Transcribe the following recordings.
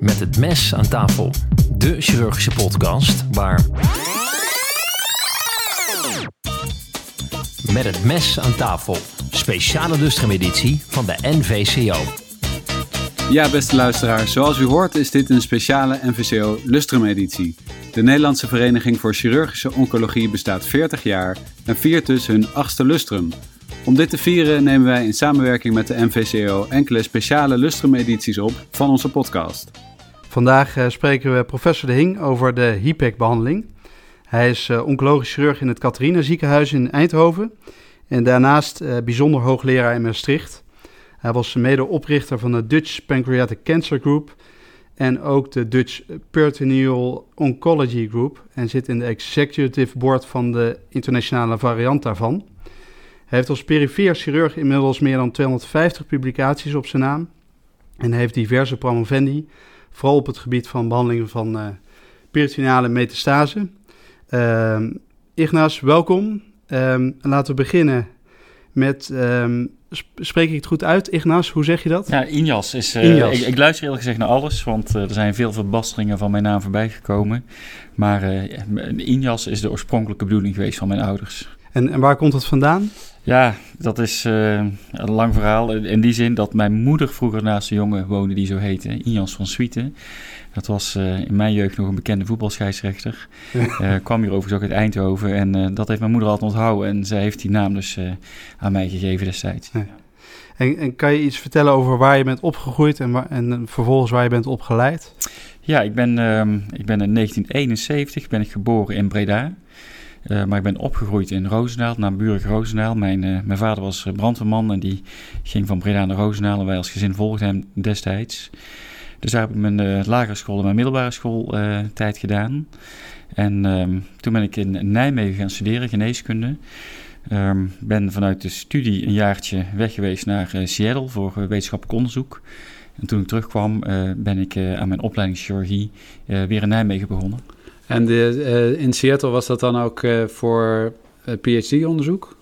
Met het mes aan tafel. De chirurgische podcast waar. Met het mes aan tafel. Speciale lustremeditie van de NVCO. Ja, beste luisteraars, zoals u hoort is dit een speciale NVCO Lustrum-editie. De Nederlandse Vereniging voor Chirurgische Oncologie bestaat 40 jaar en viert dus hun achtste lustrum. Om dit te vieren nemen wij in samenwerking met de NVCO enkele speciale lustrum-edities op van onze podcast. Vandaag uh, spreken we professor De Hing over de HIPEC-behandeling. Hij is uh, oncologisch chirurg in het Catharina ziekenhuis in Eindhoven en daarnaast uh, bijzonder hoogleraar in Maastricht. Hij was medeoprichter van de Dutch Pancreatic Cancer Group en ook de Dutch Peritoneal Oncology Group en zit in de executive board van de internationale variant daarvan. Hij heeft als perifeer chirurg inmiddels meer dan 250 publicaties op zijn naam en heeft diverse promovendi, vooral op het gebied van behandeling van uh, peritoneale metastase. Uh, Ignas, welkom. Um, laten we beginnen met um, spreek ik het goed uit, Ignas? Hoe zeg je dat? Ja, Injas. Is, uh, Injas. Ik, ik, luister eerlijk gezegd naar alles, want uh, er zijn veel verbasteringen van mijn naam voorbij gekomen. Maar uh, Injas is de oorspronkelijke bedoeling geweest van mijn ouders. En, en waar komt het vandaan? Ja, dat is een lang verhaal. In die zin dat mijn moeder vroeger naast een jongen woonde die zo heette, Injas van Swieten. Dat was uh, in mijn jeugd nog een bekende voetbalscheidsrechter. Uh, kwam hier overigens ook uit Eindhoven. En dat heeft mijn moeder altijd onthouden. En zij heeft die naam dus aan mij gegeven destijds. Ja. En, en, kan je iets vertellen over waar je bent opgegroeid en, waar, en vervolgens waar je bent opgeleid? Ja, ik ben, um, ik ben in 1971 ben ik geboren in Breda. Uh, maar ik ben opgegroeid in Roosendaal, naburig Roosendaal. Mijn, uh, mijn vader was brandweerman en die ging van Breda naar Roosendaal. En wij als gezin volgden hem destijds. Dus daar heb ik mijn lagere school en mijn middelbare school tijd gedaan. En um, toen ben ik in Nijmegen gaan studeren, geneeskunde. Um, ben vanuit de studie een jaartje weg geweest naar Seattle voor wetenschappelijk onderzoek. En toen ik terugkwam ben ik aan mijn opleiding chirurgie weer in Nijmegen begonnen. En de, in Seattle was dat dan ook voor PhD-onderzoek?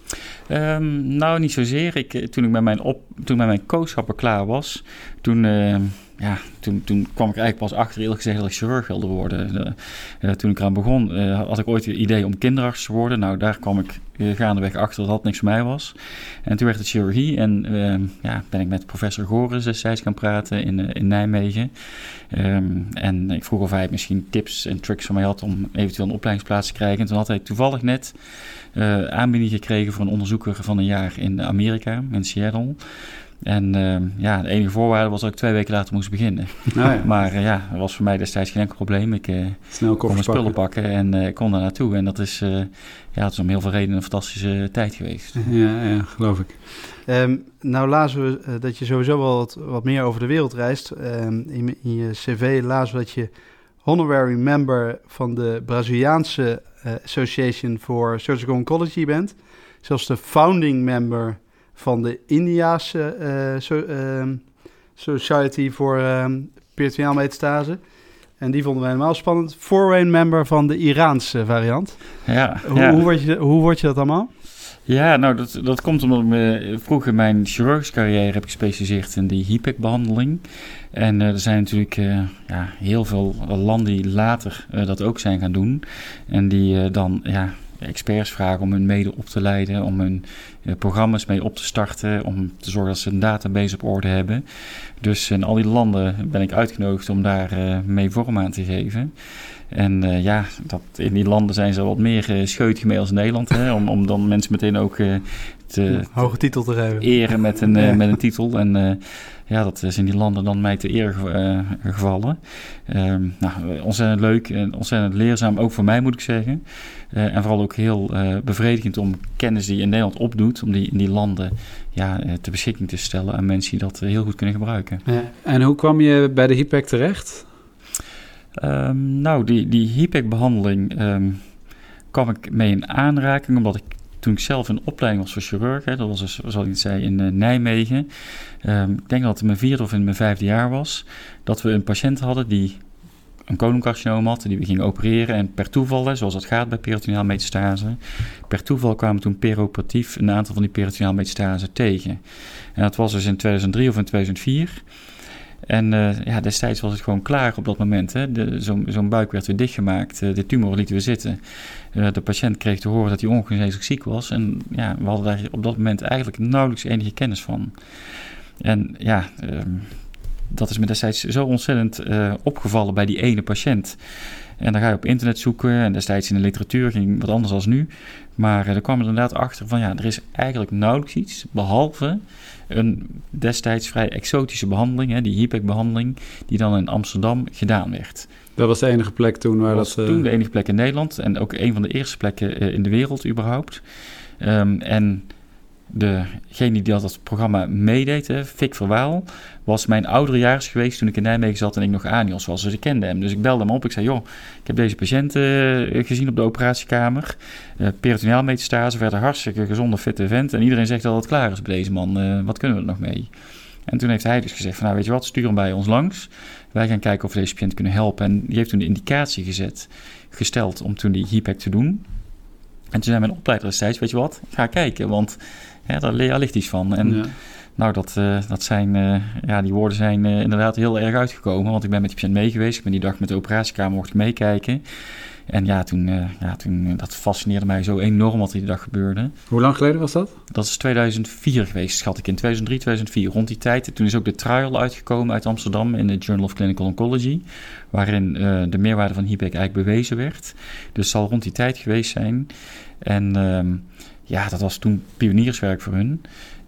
Um, nou, niet zozeer. Ik, toen ik met mijn, op, toen klaar was, toen ja, toen, toen kwam ik eigenlijk pas achter, eerlijk gezegd, dat ik chirurg wilde worden. Uh, toen ik eraan begon, uh, had ik ooit het idee om kinderarts te worden. Nou, daar kwam ik gaandeweg achter dat dat niks voor mij was. En toen werd het chirurgie en ja, ben ik met professor Goren destijds gaan praten in, in Nijmegen. Um, en ik vroeg of hij misschien tips en tricks van mij had om eventueel een opleidingsplaats te krijgen. En toen had hij toevallig net aanbieding gekregen voor een onderzoeker van een jaar in Amerika, in Seattle. En uh, ja, de enige voorwaarde was dat ik twee weken later moest beginnen. Oh ja. maar uh, ja, dat was voor mij destijds geen enkel probleem. Ik uh, Snel kon mijn spullen pakken, en ik kon daar naartoe. En dat is, ja, het is om heel veel redenen een fantastische tijd geweest. Ja, ja geloof ik. Um, nou lazen we dat je sowieso wel wat, wat meer over de wereld reist. Um, in, in, je cv lazen we dat je honorary member van de Braziliaanse Association for Surgical Oncology bent. Zelfs de founding member van de Indiaanse uh, so, uh, Society voor uh, Peritoneaal Metastase. En die vonden wij helemaal spannend. Foreign member van de Iraanse variant. Ja, hoe, ja. Hoe, word je, hoe word je dat allemaal? Ja, nou, dat, dat komt omdat ik me vroeg in mijn chirurgische carrière heb gespecialiseerd in die HIPEC-behandeling. En uh, er zijn natuurlijk uh, ja, heel veel landen die later uh, dat ook zijn gaan doen. En die dan ja, experts vragen om hun mede op te leiden, om hun uh, programma's mee op te starten, om te zorgen dat ze een database op orde hebben. Dus in al die landen ben ik uitgenodigd om daar uh, mee vorm aan te geven. En uh, ja, dat, in die landen zijn ze wat meer uh, scheutig mee als Nederland. Hè, om, om dan mensen meteen ook uh, te, hoge titel te geven. eren met een, ja. met een titel. En ja, dat is in die landen dan mij te eer gevallen. Um, nou, ontzettend leuk en ontzettend leerzaam, ook voor mij moet ik zeggen. en vooral ook heel bevredigend om kennis die je in Nederland opdoet, om die in die landen ja, ter beschikking te stellen aan mensen die dat heel goed kunnen gebruiken. Ja. En hoe kwam je bij de HIPEC terecht? Um, nou, die, die HIPEC-behandeling um, kwam ik mee in aanraking omdat ik toen ik zelf een opleiding was voor chirurg, hè, dat was dus, zoals ik zei, in uh, Nijmegen. Um, ik denk dat het in mijn vierde of in mijn vijfde jaar was, dat we een patiënt hadden die een coloncarcinoom had, die we gingen opereren. En per toeval, zoals dat gaat bij peritoneaal metastase, per toeval kwamen toen peroperatief een aantal van die peritoneaal metastase tegen. En dat was dus in 2003 of in 2004. En uh, ja, destijds was het gewoon klaar op dat moment. Zo'n zo buik werd weer dichtgemaakt. Uh, de tumor lieten we zitten. Uh, de patiënt kreeg te horen dat hij ongeneeslijk ziek was. En ja, we hadden daar op dat moment eigenlijk nauwelijks enige kennis van. En ja, ehm, dat is me destijds zo ontzettend opgevallen bij die ene patiënt. En dan ga je op internet zoeken. En destijds in de literatuur ging wat anders als nu. Maar er kwam er inderdaad achter van ja, er is eigenlijk nauwelijks iets. Behalve een destijds vrij exotische behandeling, hè, die HIPEC-behandeling, die dan in Amsterdam gedaan werd. Dat was de enige plek toen waar dat... Was toen de enige plek in Nederland en ook een van de eerste plekken eh, in de wereld überhaupt. Um, en degene die dat programma meedeed, hè, Fik Verwaal, was mijn ouderejaars geweest toen ik in Nijmegen zat en ik nog Anios was. Dus ik kende hem. Dus ik belde hem op. Ik zei, joh, ik heb deze patiënt uh, gezien op de operatiekamer. Uh, peritoneaal metastase, werd een hartstikke gezonde, fitte vent. En iedereen zegt dat het klaar is bij deze man. Uh, wat kunnen we er nog mee? En toen heeft hij dus gezegd van, nou weet je wat, stuur hem bij ons langs. Wij gaan kijken of we deze patiënt kunnen helpen. En die heeft toen de indicatie gezet, gesteld om toen die HIPEC te doen. En toen zei mijn opleider destijds, weet je wat, ga kijken, want ja, daar leer je allicht iets van. En ja. nou, dat, uh, dat zijn, uh, ja, die woorden zijn uh, inderdaad heel erg uitgekomen. Want ik ben met die patiënt mee geweest. Ik ben die dag met de operatiekamer mocht ik meekijken. En ja, toen, ja, toen, dat fascineerde mij zo enorm wat die dag gebeurde. Hoe lang geleden was dat? Dat is 2004 geweest, schat ik, in 2003, 2004. Rond die tijd, toen is ook de trial uitgekomen uit Amsterdam in de Journal of Clinical Oncology. Waarin de meerwaarde van HIPEC eigenlijk bewezen werd. Dus het zal rond die tijd geweest zijn. En... Ehm, ja, dat was toen pionierswerk voor hun.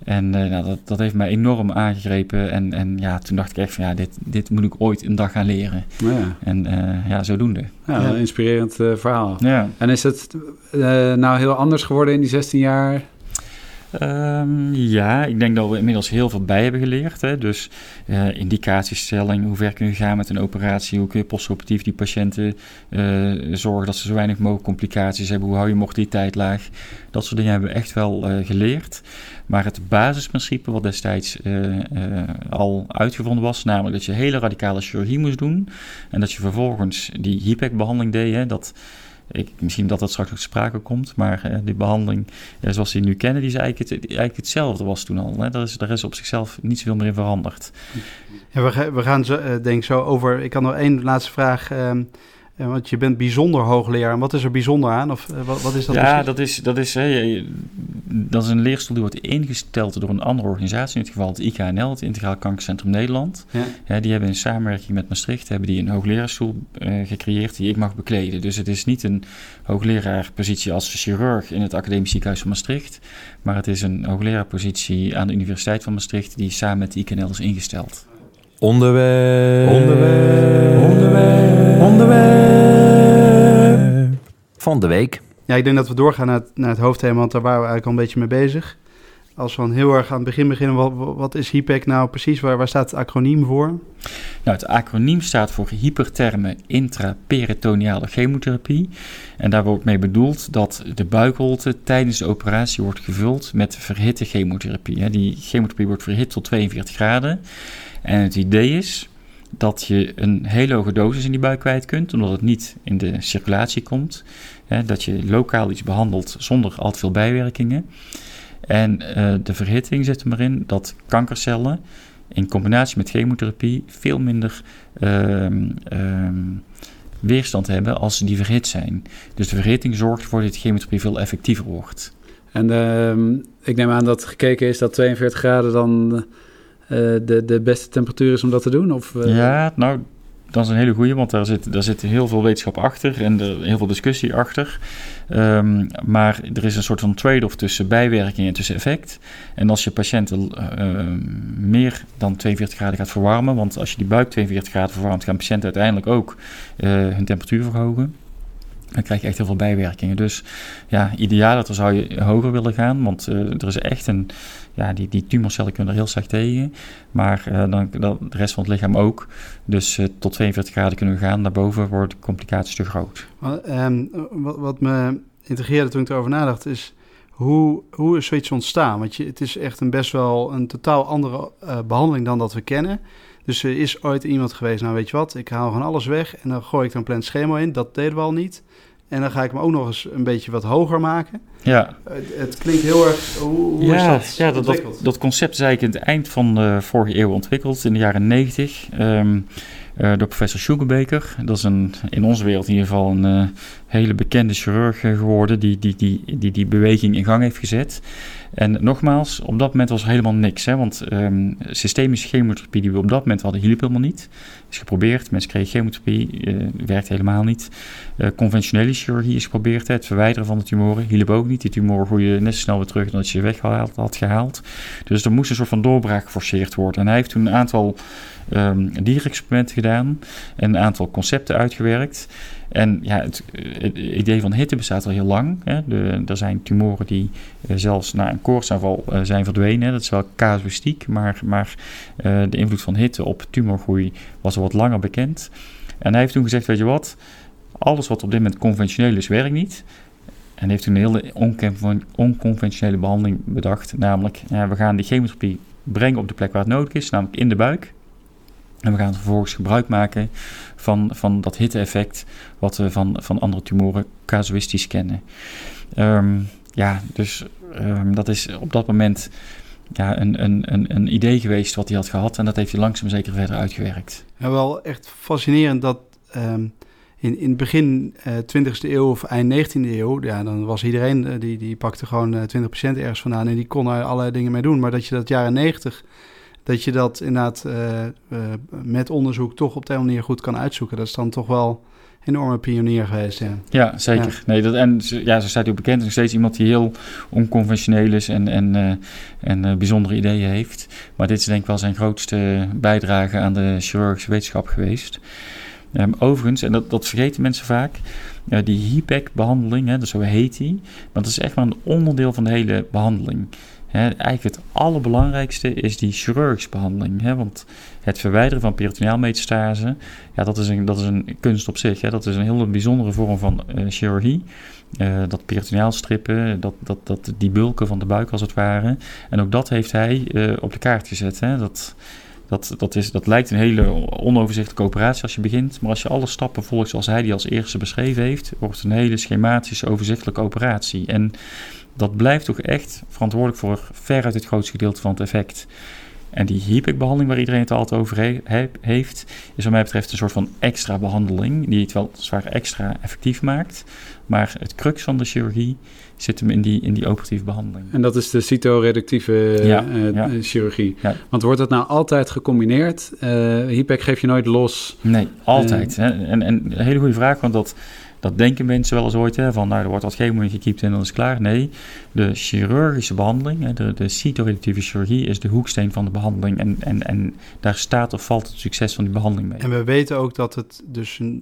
En uh, nou, dat, dat heeft mij enorm aangegrepen. En, en ja, toen dacht ik echt van ja, dit, dit moet ik ooit een dag gaan leren. Ja. En uh, ja, zodoende. Ja, ja. een inspirerend uh, verhaal. Ja. En is het nou heel anders geworden in die 16 jaar Um, ja, ik denk dat we inmiddels heel veel bij hebben geleerd. Hè. Dus uh, indicatiestelling, hoe ver kun je gaan met een operatie, hoe kun je postoperatief die patiënten uh, zorgen dat ze zo weinig mogelijk complicaties hebben, hoe hou je mortaliteit laag. Dat soort dingen hebben we echt wel uh, geleerd. Maar het basisprincipe wat destijds al uitgevonden was, namelijk dat je hele radicale chirurgie moest doen en dat je vervolgens die HIPEC-behandeling deed, hè, dat misschien dat dat straks ook sprake komt, maar uh, die behandeling zoals die nu kennen, die is eigenlijk, het, eigenlijk hetzelfde was toen al. Hè? Daar, is, daar is op zichzelf niet zoveel meer in veranderd. We, we gaan zo, denk zo over. Ik kan nog één laatste vraag. Want je bent bijzonder hoogleraar. En wat is er bijzonder aan? Of wat, wat is dat? Ja, dat is, dat, is, hè, dat is een leerstoel die wordt ingesteld door een andere organisatie. In dit geval het IKNL, het Integraal Kankercentrum Nederland. Ja. Ja, die hebben in samenwerking met Maastricht hebben die een hoogleraarstoel uh, gecreëerd die ik mag bekleden. Dus het is niet een hoogleraarpositie als chirurg in het Academisch Ziekenhuis van Maastricht. Maar het is een hoogleraarpositie aan de Universiteit van Maastricht die samen met de IKNL is ingesteld. Onderwerp. Onderwerp. Onderwerp. Onderwerp. Van de week. Ja, ik denk dat we doorgaan naar het, naar het hoofdthema, want daar waren we eigenlijk al een beetje mee bezig. Als we dan heel erg aan het begin beginnen, wat, wat is HIPEC nou precies? Waar, waar staat het acroniem voor? Nou, het acroniem staat voor hyperterme intraperitoneale chemotherapie. En daar wordt mee bedoeld dat de buikholte tijdens de operatie wordt gevuld met verhitte chemotherapie. Die chemotherapie wordt verhit tot 42 graden. En het idee is dat je een hele hoge dosis in die buik kwijt kunt, omdat het niet in de circulatie komt. dat je lokaal iets behandelt zonder al te veel bijwerkingen. En uh, de verhitting zit er maar in dat kankercellen in combinatie met chemotherapie veel minder uh, uh, weerstand hebben als die verhit zijn. Dus de verhitting zorgt ervoor dat de chemotherapie veel effectiever wordt. En ehm, ik neem aan dat gekeken is dat 42 graden dan de, de beste temperatuur is om dat te doen? Of, uh... Ja, nou, dat is een hele goede, want daar zit, daar zit heel veel wetenschap achter en er, heel veel discussie achter. Um, maar er is een soort van trade-off tussen bijwerking en tussen effect. En als je patiënten uh, meer dan 42 graden gaat verwarmen, want als je die buik 42 graden verwarmt, gaan patiënten uiteindelijk ook hun temperatuur verhogen. Dan krijg je echt heel veel bijwerkingen. Dus ja, idealer zou je hoger willen gaan, want er is echt een ja, die, die tumorcellen kunnen er heel slecht tegen. Maar uh, dan, dan, de rest van het lichaam ook. Dus uh, tot 42 graden kunnen we gaan. Daarboven worden de complicaties te groot. Um, wat, wat me integreerde toen ik erover nadacht is... Hoe, hoe is zoiets ontstaan? Want je, het is echt een best wel een totaal andere behandeling dan dat we kennen. Dus er is ooit iemand geweest, nou weet je wat, ik haal gewoon alles weg en dan gooi ik er een plant schema in. Dat deden we al niet. En dan ga ik hem ook nog eens een beetje wat hoger maken. Ja. Het, het klinkt heel erg... Hoe, hoe ja, is dat ja, dat, dat, ontwikkeld? dat concept is eigenlijk in het eind van de vorige eeuw ontwikkeld, in de jaren 90, ehm, eh, door professor Schugelbeker. Dat is een, in onze wereld in ieder geval een eh, hele bekende chirurg eh, geworden die die, die, die die beweging in gang heeft gezet. En nogmaals, op dat moment was er helemaal niks. Hè, want ehm, systemische chemotherapie die we op dat moment hadden, hielp helemaal niet. Is geprobeerd, mensen kregen chemotherapie, eh, werkt helemaal niet. Eh, conventionele chirurgie is geprobeerd, het verwijderen van de tumoren, hielp ook niet. Die tumoren groeien net zo snel weer terug dan dat je ze weggehaald had gehaald. Dus er moest een soort van doorbraak geforceerd worden. En hij heeft toen een aantal um, dierexperimenten gedaan en een aantal concepten uitgewerkt. En ja, het, het, idee van hitte bestaat al heel lang. Hè. Er zijn tumoren die uh, zelfs na een koortsaanval uh, zijn verdwenen. Dat is wel casuïstiek, maar, maar uh, de invloed van hitte op tumorgroei was al wat langer bekend. En hij heeft toen gezegd, weet je wat, alles wat op dit moment conventioneel is, werkt niet. En heeft toen een hele onconventionele behandeling bedacht. Namelijk, we gaan die chemotherapie brengen op de plek waar het nodig is, namelijk in de buik. En we gaan vervolgens gebruik maken van, van dat hitte-effect, wat we van, van andere tumoren casuïstisch kennen. Um, ja, dus um, dat is op dat moment ja, een, een, een, een idee geweest wat hij had gehad. En dat heeft hij langzaam zeker verder uitgewerkt. Ja, wel echt fascinerend dat um, in, in het begin uh, 20e eeuw of eind 19e eeuw, ja, dan was iedereen, uh, die, die pakte gewoon uh, 20% ergens vandaan en die kon er allerlei dingen mee doen. Maar dat je dat jaren 90 dat je dat inderdaad uh, uh, met onderzoek toch op de manier goed kan uitzoeken. Dat is dan toch wel een enorme pionier geweest. Ja, ja zeker. Ja. Nee, dat, en ja, zo staat hij ook bekend. Nog steeds iemand die heel onconventioneel is en, en, uh, en bijzondere ideeën heeft. Maar dit is denk ik wel zijn grootste bijdrage aan de chirurgische wetenschap geweest. Um, overigens, en dat, dat vergeten mensen vaak, uh, die HIPEC-behandeling, zo heet die, want dat is echt maar een onderdeel van de hele behandeling. Eigenlijk het allerbelangrijkste is die chirurgische behandeling. Want het verwijderen van peritoneaalmetastase, ja, dat is een, dat is een kunst op zich. Dat is een hele bijzondere vorm van uh, chirurgie. Uh, dat peritoneaalstrippen, dat, dat, dat, die bulken van de buik als het ware. En ook dat heeft hij uh, op de kaart gezet. Dat, dat, dat, is, dat lijkt een hele onoverzichtelijke operatie als je begint. Maar als je alle stappen volgt zoals hij die als eerste beschreven heeft, wordt het een hele schematische, overzichtelijke operatie. En dat blijft toch echt verantwoordelijk voor veruit het grootste gedeelte van het effect. En die HIPEC-behandeling waar iedereen het altijd over he he heeft, is wat mij betreft een soort van extra behandeling, die het wel zwaar extra effectief maakt. Maar het crux van de chirurgie zit hem in die, in die operatieve behandeling. En dat is de cytoreductieve ja, uh, ja. chirurgie. Ja. Want wordt dat nou altijd gecombineerd? Uh, HIPEC geef je nooit los? Nee, altijd. Uh, en, en een hele goede vraag, want dat... Dat denken mensen wel eens ooit, hè, van nou, er wordt wat in gekiept en dan is klaar. Nee, de chirurgische behandeling, hè, de, de cytoreductieve chirurgie, is de hoeksteen van de behandeling. En, en, en daar staat of valt het succes van die behandeling mee. En we weten ook dat het dus uh,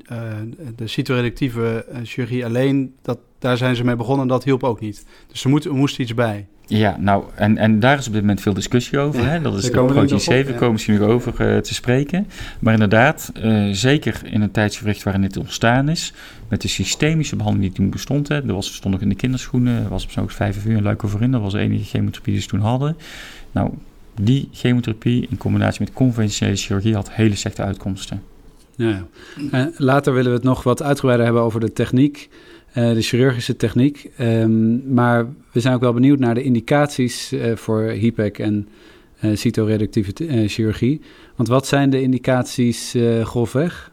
de cytoreductieve chirurgie alleen, dat, daar zijn ze mee begonnen en dat hielp ook niet. Dus er, moet, er moest iets bij. Ja, nou, en, en daar is op dit moment veel discussie over. Ja, hè? Dat is de op, 7, ja. komen misschien nog over uh, te spreken. Maar inderdaad, uh, zeker in een tijdsgericht waarin dit ontstaan is, met de systemische behandeling die toen bestond. Hè, er was, stond nog in de kinderschoenen, was op zo'n 5 uur een leuke voorin. Dat was de enige chemotherapie die ze toen hadden. Nou, die chemotherapie in combinatie met conventionele chirurgie had hele slechte uitkomsten. Ja, uh, later willen we het nog wat uitgebreider hebben over de techniek. Uh, de chirurgische techniek. Um, maar we zijn ook wel benieuwd naar de indicaties uh, voor HIPEC en uh, cytoreductieve chirurgie. Want wat zijn de indicaties grofweg?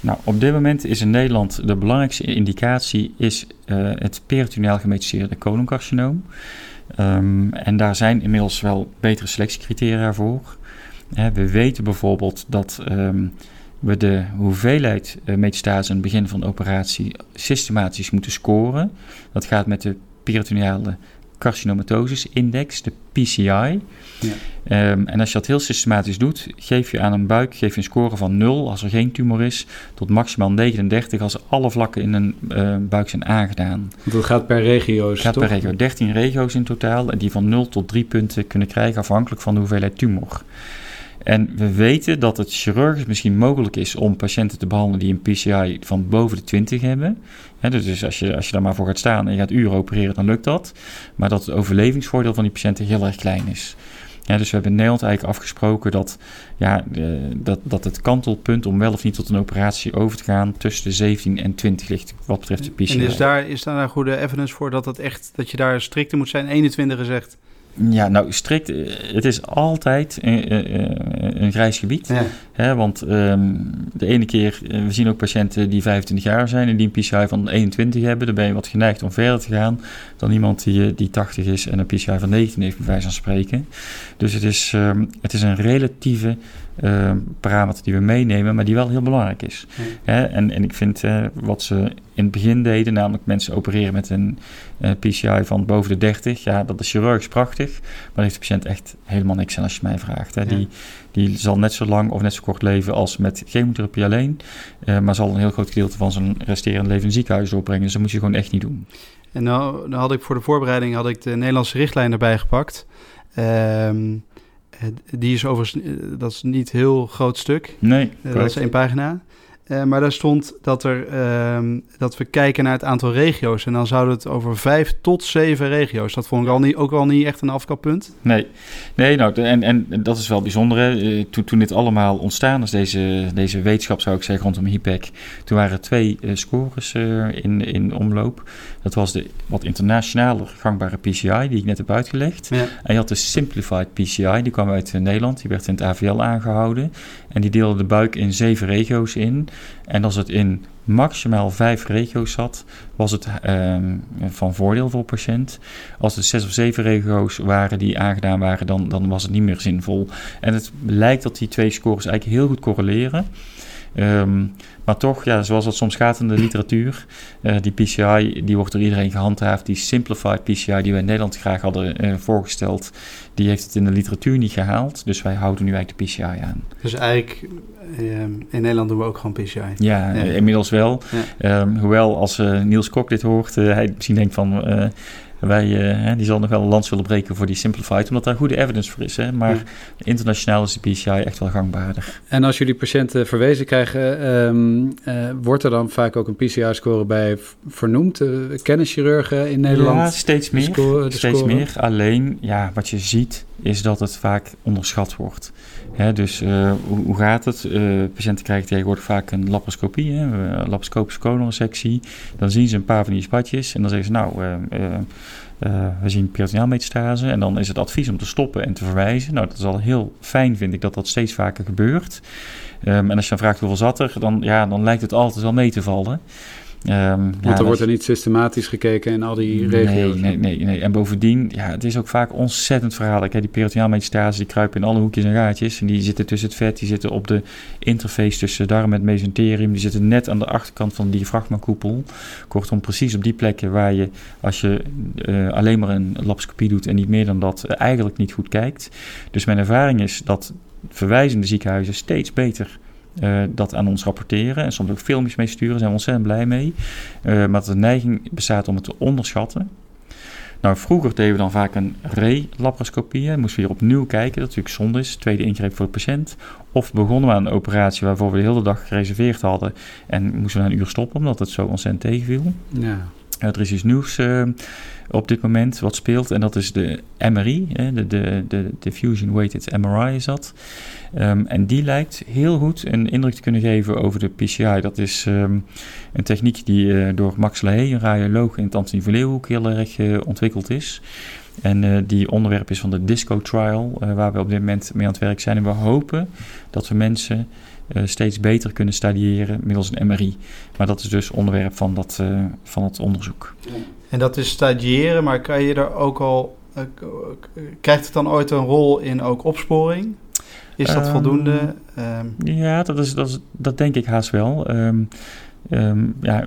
Nou, op dit moment is in Nederland de belangrijkste indicatie is het peritoneaal gemetastaseerde coloncarcinoom. Um, en daar zijn inmiddels wel betere selectiecriteria voor. we weten bijvoorbeeld dat um, we de hoeveelheid uh, metastase aan het begin van de operatie systematisch moeten scoren. Dat gaat met de peritoneale carcinomatosis index, de PCI. Ja. Um, en als je dat heel systematisch doet, geef je aan een buik geef je een score van 0 als er geen tumor is, tot maximaal 39 als alle vlakken in een uh, buik zijn aangedaan. Dat gaat per regio's, gaat toch? per regio. 13 regio's in totaal, die van 0 tot 3 punten kunnen krijgen afhankelijk van de hoeveelheid tumor. En we weten dat het chirurgisch misschien mogelijk is om patiënten te behandelen die een PCI van boven de 20 hebben. He, dus als je, als je daar maar voor gaat staan en je gaat uren opereren, dan lukt dat. Maar dat het overlevingsvoordeel van die patiënten heel erg klein is. Ja, dus we hebben in Nederland eigenlijk afgesproken dat, ja, dat, dat het kantelpunt om wel of niet tot een operatie over te gaan tussen de 17 en 20 ligt wat betreft de PCI. En is daar, is daar goede evidence voor dat, dat, echt, dat je daar strikter moet zijn? 21 gezegd. Ja, nou strikt, het is altijd een, een, een grijs gebied. Ja. Hè, want um, de ene keer, we zien ook patiënten die 25 jaar zijn en die een PCI van 21 hebben. Dan ben je wat geneigd om verder te gaan dan iemand die, die 80 is en een PCI van 19 heeft, bij wijze van spreken. Dus het is, um, het is een relatieve uh, parameter die we meenemen, maar die wel heel belangrijk is. Ja. en, en ik vind uh, wat ze in het begin deden, namelijk mensen opereren met een uh, PCI van boven de 30, ja, dat is chirurgisch prachtig, maar daar heeft de patiënt echt helemaal niks aan als je mij vraagt. Hè. Ja. Die, die zal net zo lang of net zo kort leven als met chemotherapie alleen, uh, maar zal een heel groot gedeelte van zijn resterende leven in het ziekenhuis doorbrengen. Dus dat moet je gewoon echt niet doen. En nou, nou had ik voor de voorbereiding had ik de Nederlandse richtlijn erbij gepakt. Um, die is overigens, dat is niet heel groot stuk. Nee, uh, dat is één pagina. Uh, maar daar stond dat, er, uh, dat we kijken naar het aantal regio's. En dan zouden het over vijf tot zeven regio's. Dat vond ik al niet, ook al niet echt een afkappunt. Nee, nee nou, en, en dat is wel bijzonder. Hè. Toen, toen dit allemaal ontstaan is, deze, deze wetenschap zou ik zeggen rondom HIPEC. Toen waren er twee uh, scores in, in omloop. Dat was de wat internationale gangbare PCI, die ik net heb uitgelegd. Ja. En je had de Simplified PCI, die kwam uit Nederland. Die werd in het AVL aangehouden. En die deelde de buik in zeven regio's in. En als het in maximaal vijf regio's zat, was het um, van voordeel voor patiënt. Als het zes of zeven regio's waren die aangedaan waren, dan, dan was het niet meer zinvol. En het lijkt dat die twee scores eigenlijk heel goed correleren. Um, maar toch, ja, zoals dat soms gaat in de literatuur, uh, die PCI die wordt door iedereen gehandhaafd. Die simplified PCI die wij in Nederland graag hadden uh, voorgesteld, die heeft het in de literatuur niet gehaald. Dus wij houden nu eigenlijk de PCI aan. Dus eigenlijk uh, in Nederland doen we ook gewoon PCI. Ja, ja. inmiddels wel. Ja. Um, hoewel als Niels Kok dit hoort, hij misschien denkt van wij, uh, die zal nog wel een lans willen breken voor die Simplified, omdat daar goede evidence voor is. Hè? Maar ja. internationaal is de PCI echt wel gangbaarder. En als jullie patiënten verwezen krijgen, um, uh, wordt er dan vaak ook een PCI-score bij vernoemd? Uh, kennen chirurgen in Nederland? Ja, steeds meer. Score, steeds meer. Alleen, ja, wat je ziet, is dat het vaak onderschat wordt. Hè, dus uh, hoe, hoe, gaat het? Patiënten krijgen tegenwoordig vaak een laparoscopie, hè, een laparoscopische colonresectie. Dan zien ze een paar van die spatjes en dan zeggen ze, nou, uh, we zien peritoneaalmetastase. En dan is het advies om te stoppen en te verwijzen. Nou, dat is al heel fijn, vind ik, dat dat steeds vaker gebeurt. Um, en als je dan vraagt hoeveel zat er, dan, ja, dan lijkt het altijd wel mee te vallen. Um, Want ja, er wordt er niet systematisch gekeken in al die regio's. Nee, nee, nee, nee. En bovendien, ja, het is ook vaak ontzettend verhaal. Die peritoneaalmetastase, die kruipen in alle hoekjes en gaatjes. En die zitten tussen het vet, die zitten op de interface tussen darm en mesenterium. Die zitten net aan de achterkant van de diafragmakoepel. Kortom, precies op die plekken waar je, als je uh, alleen maar een laparoscopie doet en niet meer dan dat, uh, eigenlijk niet goed kijkt. Dus mijn ervaring is dat verwijzende ziekenhuizen steeds beter uh, dat aan ons rapporteren en soms ook filmpjes mee sturen, zijn we ontzettend blij mee. Uh, maar de neiging bestaat om het te onderschatten. Nou, vroeger deden we dan vaak een re-laparoscopie. Moesten we weer opnieuw kijken, dat natuurlijk zonde is. Tweede ingreep voor de patiënt. Of begonnen we aan een operatie waarvoor we de hele dag gereserveerd hadden. En moesten we een uur stoppen, omdat het zo ontzettend tegenviel. Ja. Er is iets nieuws uh, op dit moment wat speelt. En dat is de MRI, de, de, de Diffusion Weighted MRI is dat. Um, en die lijkt heel goed een indruk te kunnen geven over de PCI. Dat is um, een techniek die uh, door Max Lahey, een radioloog in het Antonie heel erg uh, ontwikkeld is. En die onderwerp is van de DISCO Trial, waar we op dit moment mee aan het werk zijn. En we hopen dat we mensen steeds beter kunnen stadiëren middels een MRI. Maar dat is dus onderwerp van, dat, van het onderzoek. En dat is stadiëren, maar kan je er ook al... krijgt het dan ooit een rol in ook opsporing? Is dat um, voldoende? Um, ja, dat, is, dat, is, dat denk ik haast wel. Um, um, ja,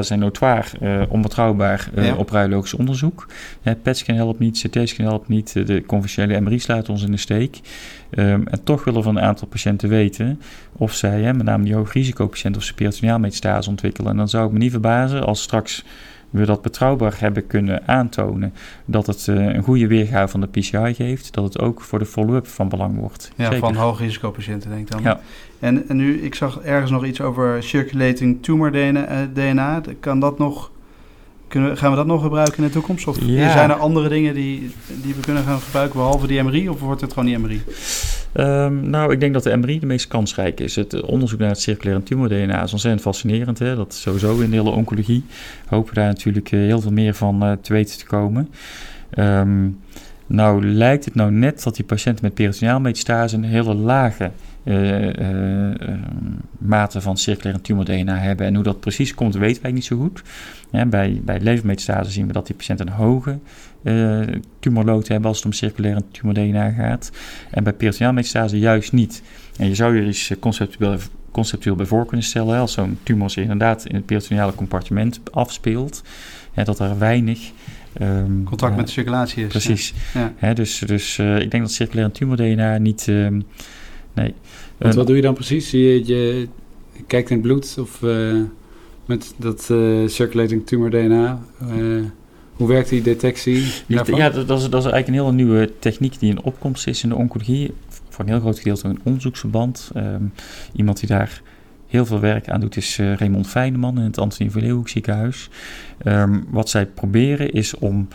zijn notoir uh, onbetrouwbaar uh, ja. op radiologisch onderzoek. Ja, PET-scan helpt niet, CT-scan helpt niet, de conventionele MRI slaat ons in de steek. Um, en toch willen we van een aantal patiënten weten of zij, hè, met name die hoogrisicopatiënten, of ze peritoneaalmetastase ontwikkelen. En dan zou ik me niet verbazen als straks we dat betrouwbaar hebben kunnen aantonen, dat het uh, een goede weergave van de PCI geeft, dat het ook voor de follow-up van belang wordt. Ja, Zeker. van hoogrisicopatiënten denk ik dan. Ja. En, en nu, ik zag ergens nog iets over circulating tumor DNA. DNA. Kan dat nog Kunnen gaan we dat nog gebruiken in de toekomst? Of Ja. zijn er andere dingen die, die we kunnen gaan gebruiken behalve die MRI? Of wordt het gewoon die MRI? Ehm, nou, ik denk dat de MRI de meest kansrijk is. Het eh, onderzoek naar het circulaire tumor-DNA is ontzettend fascinerend. Hè? Dat is sowieso in de hele oncologie. We hopen daar natuurlijk eh, heel veel meer van eh, te weten te komen. Ehm, nou lijkt het nou net dat die patiënten met peritoneaal metastase een hele lage eh, eh, eh, mate van circulaire tumor-DNA hebben. En hoe dat precies komt, weten wij niet zo goed. Ja, bij, bij levermetastase zien we dat die patiënten een hoge eh tumorload hebben als het om circulaire tumor-DNA gaat. En bij peritoneaal metastase juist niet. En je zou je eens eh, conceptueel, conceptueel bij voor kunnen stellen, hè, als zo'n tumor zich inderdaad in het peritoneale compartiment afspeelt, hè, dat er weinig... ehm, Contact met de circulatie is. Precies. Ja. Dus dus eh, ik denk dat circulaire tumor-DNA niet... ehm, nee. Want wat doe je dan precies? Je, je kijkt in het bloed of eh, met dat eh, circulating tumor DNA. eh, hoe werkt die detectie? Daarvan? ja, dat, dat is, dat is eigenlijk een hele nieuwe techniek die in opkomst is in de oncologie. Voor een heel groot gedeelte een onderzoeksverband. Ehm, iemand die daar heel veel werk aan doet is Raymond Feyneman in het Antonie van Leeuwenhoek ziekenhuis. Ehm, wat zij proberen is om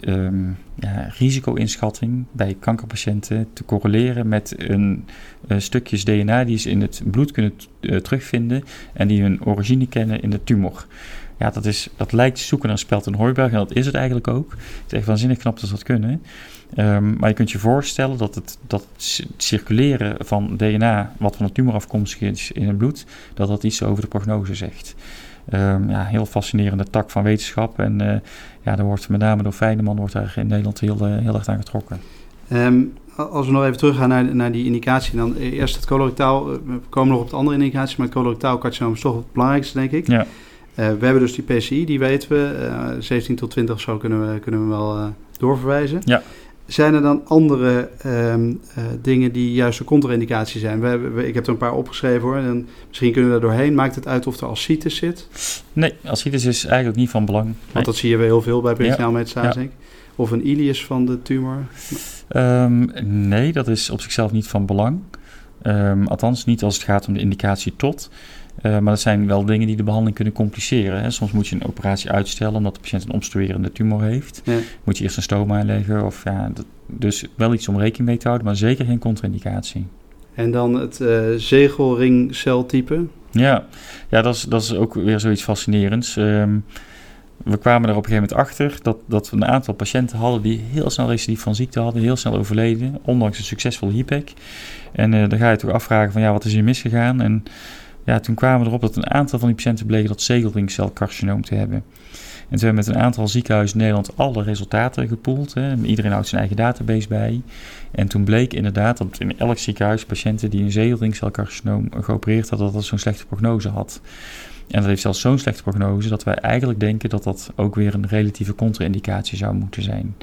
ehm, ja, risico-inschatting bij kankerpatiënten te correleren met een eh, stukjes DNA die ze in het bloed kunnen eh, terugvinden en die hun origine kennen in de tumor. Ja, dat, is, dat lijkt zoeken naar speld en hooiberg en dat is het eigenlijk ook. Het is echt waanzinnig knap dat ze dat kunnen. Ehm, maar je kunt je voorstellen dat het, dat het ci- circuleren van DNA, wat van de tumor afkomstig is in het bloed, dat dat iets over de prognose zegt. Ehm, ja, heel fascinerende tak van wetenschap. En eh, ja, daar wordt met name door Feyneman wordt daar in Nederland heel, eh, heel erg aan getrokken. Ehm, als we nog even teruggaan naar, naar die indicatie, dan eerst het colorectaal. eh, We komen nog op de andere indicaties, maar het colorectaal carcinoom is toch het belangrijkste, denk ik. Ja. Eh, we hebben dus die PCI, die weten we. eh 17 tot 20 of zo kunnen we, kunnen we wel eh, doorverwijzen. Ja. Zijn er dan andere ehm, eh, dingen die juist een contra-indicatie zijn? We hebben, we- ik heb er een paar opgeschreven hoor. En misschien kunnen we er doorheen. Maakt het uit of er ascites zit? Nee, ascites is eigenlijk niet van belang. Nee. Want dat zie je wel heel veel bij peritoneaal metastase, Ja. Of een ilius van de tumor. Ehm, nee, dat is op zichzelf niet van belang. Ehm, althans, niet als het gaat om de indicatie tot. Eh, maar dat zijn wel dingen die de behandeling kunnen compliceren. Hè. Soms moet je een operatie uitstellen omdat de patiënt een obstruerende tumor heeft. Ja. Moet je eerst een stoma aanleggen. Of, ja, dat, dus wel iets om rekening mee te houden, maar zeker geen contra-indicatie. En dan het eh zegelringceltype. Ja, ja dat, is, dat is ook weer zoiets fascinerends. Ehm, we kwamen er op een gegeven moment achter dat, dat we een aantal patiënten hadden die heel snel recidief van ziekte hadden, heel snel overleden, ondanks een succesvolle HIPEC. En eh, dan ga je toch afvragen van ja, wat is hier misgegaan? En ja, toen kwamen we erop dat een aantal van die patiënten bleken dat zegelringcelcarcinoom te hebben. En toen hebben we met een aantal ziekenhuizen in Nederland alle resultaten gepoeld. Hè. Iedereen houdt zijn eigen database bij. En toen bleek inderdaad dat in elk ziekenhuis patiënten die een zegelringcelcarcinoom geopereerd hadden, dat dat zo'n slechte prognose had. En dat heeft zelfs zo'n slechte prognose dat wij eigenlijk denken dat dat ook weer een relatieve contra-indicatie zou moeten zijn.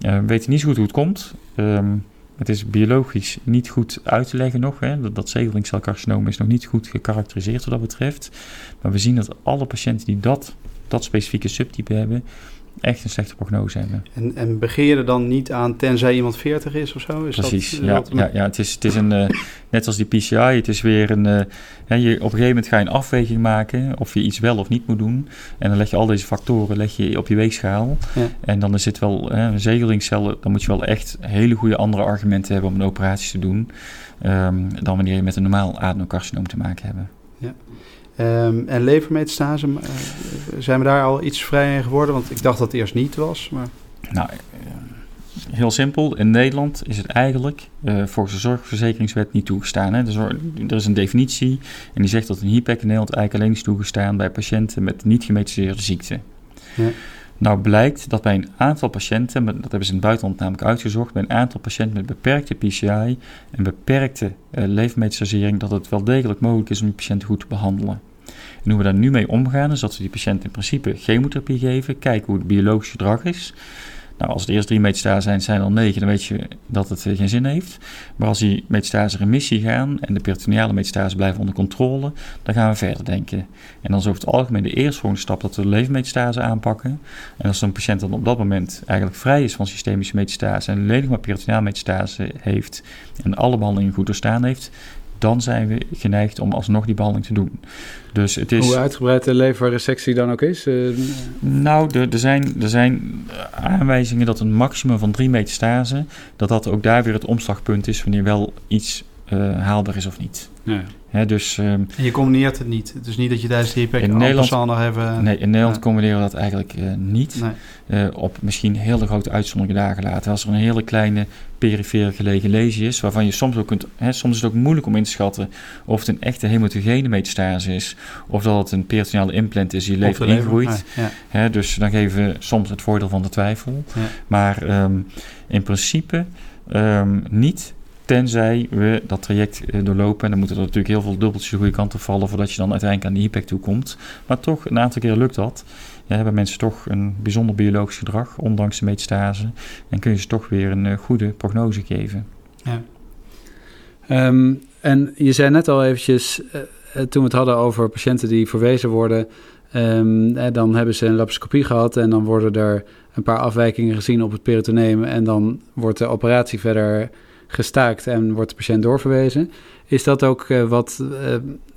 Eh, we weten niet zo goed hoe het komt. Ehm, het is biologisch niet goed uit te leggen nog. Hè. Dat, dat is nog niet goed gekarakteriseerd wat dat betreft. Maar we zien dat alle patiënten die dat, dat specifieke subtype hebben, echt een slechte prognose hebben. En, en er dan niet aan tenzij iemand 40 is of zo? Is Precies, dat, ja, dat- ja, ja het, is, het is een, eh, net als die PCI, het is weer een, eh, hè, je, op een gegeven moment ga je een afweging maken of je iets wel of niet moet doen. En dan leg je al deze factoren leg je op je weegschaal. Ja. En dan is het wel, hè, een zegelingcel, dan moet je wel echt hele goede andere argumenten hebben om een operatie te doen. ehm, dan wanneer je met een normaal adenocarcinoom te maken hebt. Ehm, en levermetastase, eh, zijn we daar al iets vrij in geworden? Want ik dacht dat het eerst niet was. Maar... Nou, eh, heel simpel. In Nederland is het eigenlijk eh, volgens de zorgverzekeringswet niet toegestaan. Hè? Er is een definitie en die zegt dat een HIPEC in Nederland eigenlijk alleen is toegestaan bij patiënten met niet gemetastaseerde ziekte. Ja. Nou blijkt dat bij een aantal patiënten, dat hebben ze in het buitenland namelijk uitgezocht, bij een aantal patiënten met beperkte PCI en beperkte leefmetastasering, dat het wel degelijk mogelijk is om die patiënten goed te behandelen. En hoe we daar nu mee omgaan, is dat we die patiënt in principe chemotherapie geven, kijken hoe het biologisch gedrag is. Nou, als het eerst drie metastase zijn, zijn er negen, dan weet je dat het eh, geen zin heeft. Maar als die metastase remissie gaan en de peritoneale metastase blijven onder controle, dan gaan we verder denken. En dan is over het algemeen de eerstvolgende stap dat we de leefmetastase aanpakken. En als zo'n patiënt dan op dat moment eigenlijk vrij is van systemische metastase en alleen maar peritoneale metastase heeft en alle behandelingen goed doorstaan heeft, dan zijn we geneigd om alsnog die behandeling te doen. Dus het is, Hoe uitgebreid de leverresectie dan ook is? Uh, nou, er, er, zijn, er zijn aanwijzingen dat een maximum van drie metastase, dat dat ook daar weer het omslagpunt is wanneer wel iets uh, haalbaar is of niet. Ja. He, dus, um, en je combineert het niet. Het is niet dat je tijdens de HIPEC in Nederland nog hebben. Nee, in Nederland ja. combineren we dat eigenlijk uh, niet. Nee. Uh, op misschien hele grote uitzonderlijke dagen laten. Als er een hele kleine perifere gelegen lesie is, waarvan je soms ook kunt. He, soms is het ook moeilijk om in te schatten of het een echte hematogene metastase is, of dat het een peritoneale implant is die lever ingroeit. Ja, ja. dus dan geven we soms het voordeel van de twijfel. Maar um, in principe um, niet. Tenzij we dat traject eh, doorlopen. En dan moeten er natuurlijk heel veel dubbeltjes de goede kant op vallen. voordat je dan uiteindelijk aan de IPEC toe komt. Maar toch, een aantal keer lukt dat. Ja, hebben mensen toch een bijzonder biologisch gedrag. ondanks de metastase. En kun je ze toch weer een uh, goede prognose geven. Ja. Um, en je zei net al eventjes. Uh, toen we het hadden over patiënten die verwezen worden. Um, dan hebben ze een laparoscopie gehad. en dan worden er een paar afwijkingen gezien op het peritoneum. en dan wordt de operatie verder gestaakt en wordt de patiënt doorverwezen. Is dat ook uh, wat,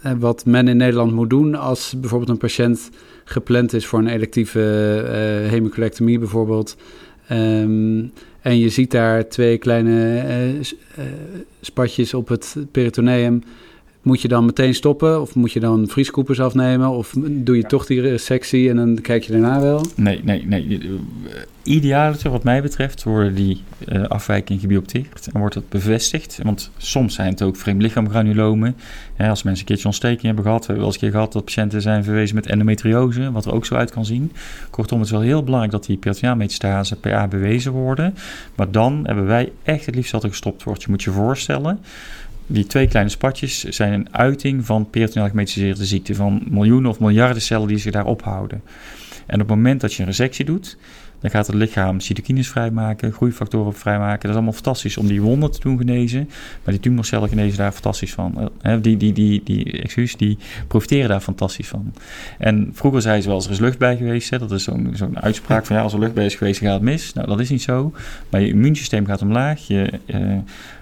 uh, wat men in Nederland moet doen als bijvoorbeeld een patiënt gepland is voor een electieve uh, hemicolectomie bijvoorbeeld? Um, en je ziet daar twee kleine spatjes op het peritoneum. Moet je dan meteen stoppen of moet je dan vrieskoepers afnemen of doe je toch die resectie en dan kijk je daarna wel? Nee, nee, nee. Idealiter wat mij betreft worden die uh, afwijkingen gebiopteerd en wordt dat bevestigd. Want soms zijn het ook vreemd lichaamgranulomen. Ja, als mensen een keertje ontsteking hebben gehad, we hebben wel eens een keer gehad dat patiënten zijn verwezen met endometriose, wat er ook zo uit kan zien. Kortom, het is wel heel belangrijk dat die peritonealmetastase PA bewezen worden. Maar dan hebben wij echt het liefst dat er gestopt wordt. Je moet je voorstellen, die twee kleine spatjes zijn een uiting van peritoneaal gemetastaseerde ziekte, van miljoenen of miljarden cellen die zich daar ophouden. En op het moment dat je een resectie doet, dan gaat het lichaam cytokines vrijmaken, groeifactoren vrijmaken. Dat is allemaal fantastisch om die wonden te doen genezen. Maar die tumorcellen genezen daar fantastisch van. Die, die, die, die, excuus, die profiteren daar fantastisch van. En vroeger zei ze wel, er is lucht bij geweest. Dat is zo'n uitspraak van ja, als er lucht bij is geweest, gaat het mis. Nou, dat is niet zo. Maar je immuunsysteem gaat omlaag. Je, uh,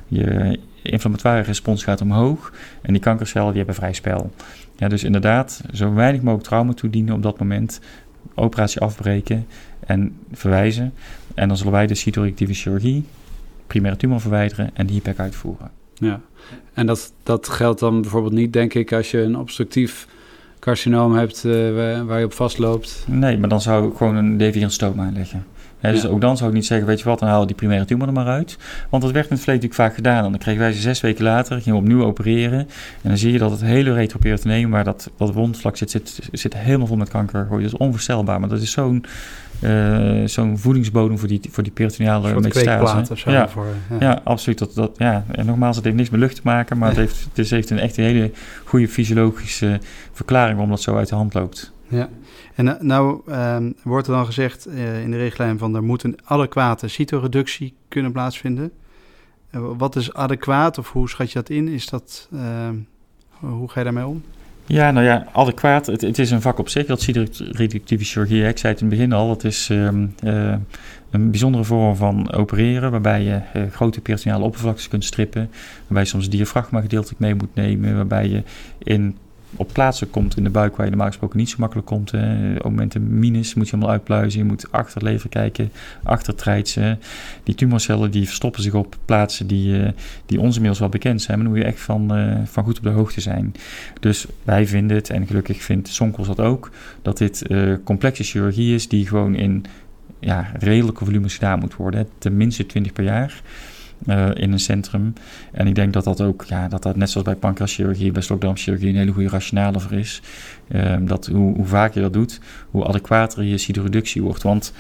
je inflammatoire respons gaat omhoog. En die kankercellen die hebben vrij spel. Ja, dus inderdaad, zo weinig mogelijk trauma toedienen op dat moment. Operatie afbreken en verwijzen. En dan zullen wij de cytoreactieve chirurgie, primaire tumor verwijderen en die HIPEC uitvoeren. Ja, en dat, dat geldt dan bijvoorbeeld niet, denk ik, als je een obstructief carcinoom hebt uh, waar je op vastloopt? Nee, maar dan zou ik gewoon een deviant stoom aanleggen. He, dus ja. ook dan zou ik niet zeggen, weet je wat, dan halen we die primaire tumor er maar uit. Want dat werd in het verleden natuurlijk vaak gedaan. En dan kregen wij ze zes weken later, gingen we opnieuw opereren. En dan zie je dat het hele retroperitoneum, waar dat, dat wondvlak zit, zit, zit helemaal vol met kanker. Dat is onvoorstelbaar, maar dat is zo'n uh, zo'n voedingsbodem voor die, voor die peritoneale metastase. Ja, voor, ja. ja, absoluut. Dat, dat, ja. En nogmaals, het heeft niks met lucht te maken, maar het heeft, het heeft een echt een hele goede fysiologische verklaring waarom dat zo uit de hand loopt. Ja, en nou um, wordt er dan gezegd uh, in de richtlijn van er moet een adequate cytoreductie kunnen plaatsvinden. Uh, wat is adequaat of hoe schat je dat in? Is dat, uh, hoe ga je daarmee om? Ja, nou ja, adequaat. Het, is een vak op zich, dat cytoreductieve chirurgie. Ik zei het in het begin al, het is um, een bijzondere vorm van opereren, waarbij je grote peritoneale oppervlaktes kunt strippen, waarbij je soms diafragma gedeeltelijk mee moet nemen, waarbij je in op plaatsen komt in de buik waar je normaal gesproken niet zo makkelijk komt. Hè. Op momenten minus moet je helemaal uitpluizen. Je moet achter lever kijken, achter treitsen. Die tumorcellen die verstoppen zich op plaatsen die, uh, die ons inmiddels wel bekend zijn. Maar dan moet je echt van, uh, van goed op de hoogte zijn. Dus wij vinden het, en gelukkig vindt Sonkels dat ook, dat dit uh, complexe chirurgie is die gewoon in ja, redelijke volumes gedaan moet worden. Hè. Tenminste 20 per jaar. Uh, in een centrum. En ik denk dat dat ook, ja, dat dat net zoals bij pancreaschirurgie, bij slokdarmchirurgie, een hele goede rationale voor is. Uh, dat hoe, hoe vaak je dat doet, hoe adequater je cytoreductie wordt. Want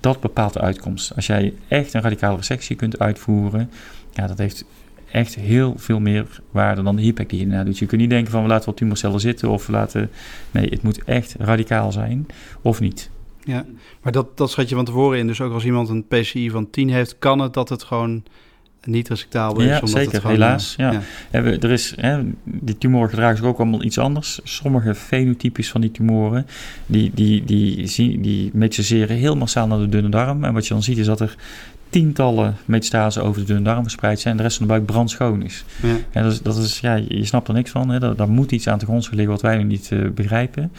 dat bepaalt de uitkomst. Als jij echt een radicale resectie kunt uitvoeren, ja, dat heeft echt heel veel meer waarde dan de HIPEC die je daarna doet. Je kunt niet denken van we laten wat tumorcellen zitten of we laten... Nee, het moet echt radicaal zijn of niet. Ja, maar dat, dat schat je van tevoren in. Dus ook als iemand een PCI van 10 heeft, kan het dat het gewoon niet resectabel is. Ja, omdat zeker. Het gewoon, helaas. Ja. ja. ja. Er is, hè, die tumoren gedragen zich ook allemaal iets anders. Sommige fenotypes van die tumoren, die, die, die, die, die metastaseren heel massaal naar de dunne darm. En wat je dan ziet is dat er tientallen metastasen over de dunne darm verspreid zijn en de rest van de buik brandschoon is. Ja. En dat is, dat is ja, je snapt er niks van. Hè. Daar, daar moet iets aan te grond liggen wat wij nu niet uh, begrijpen.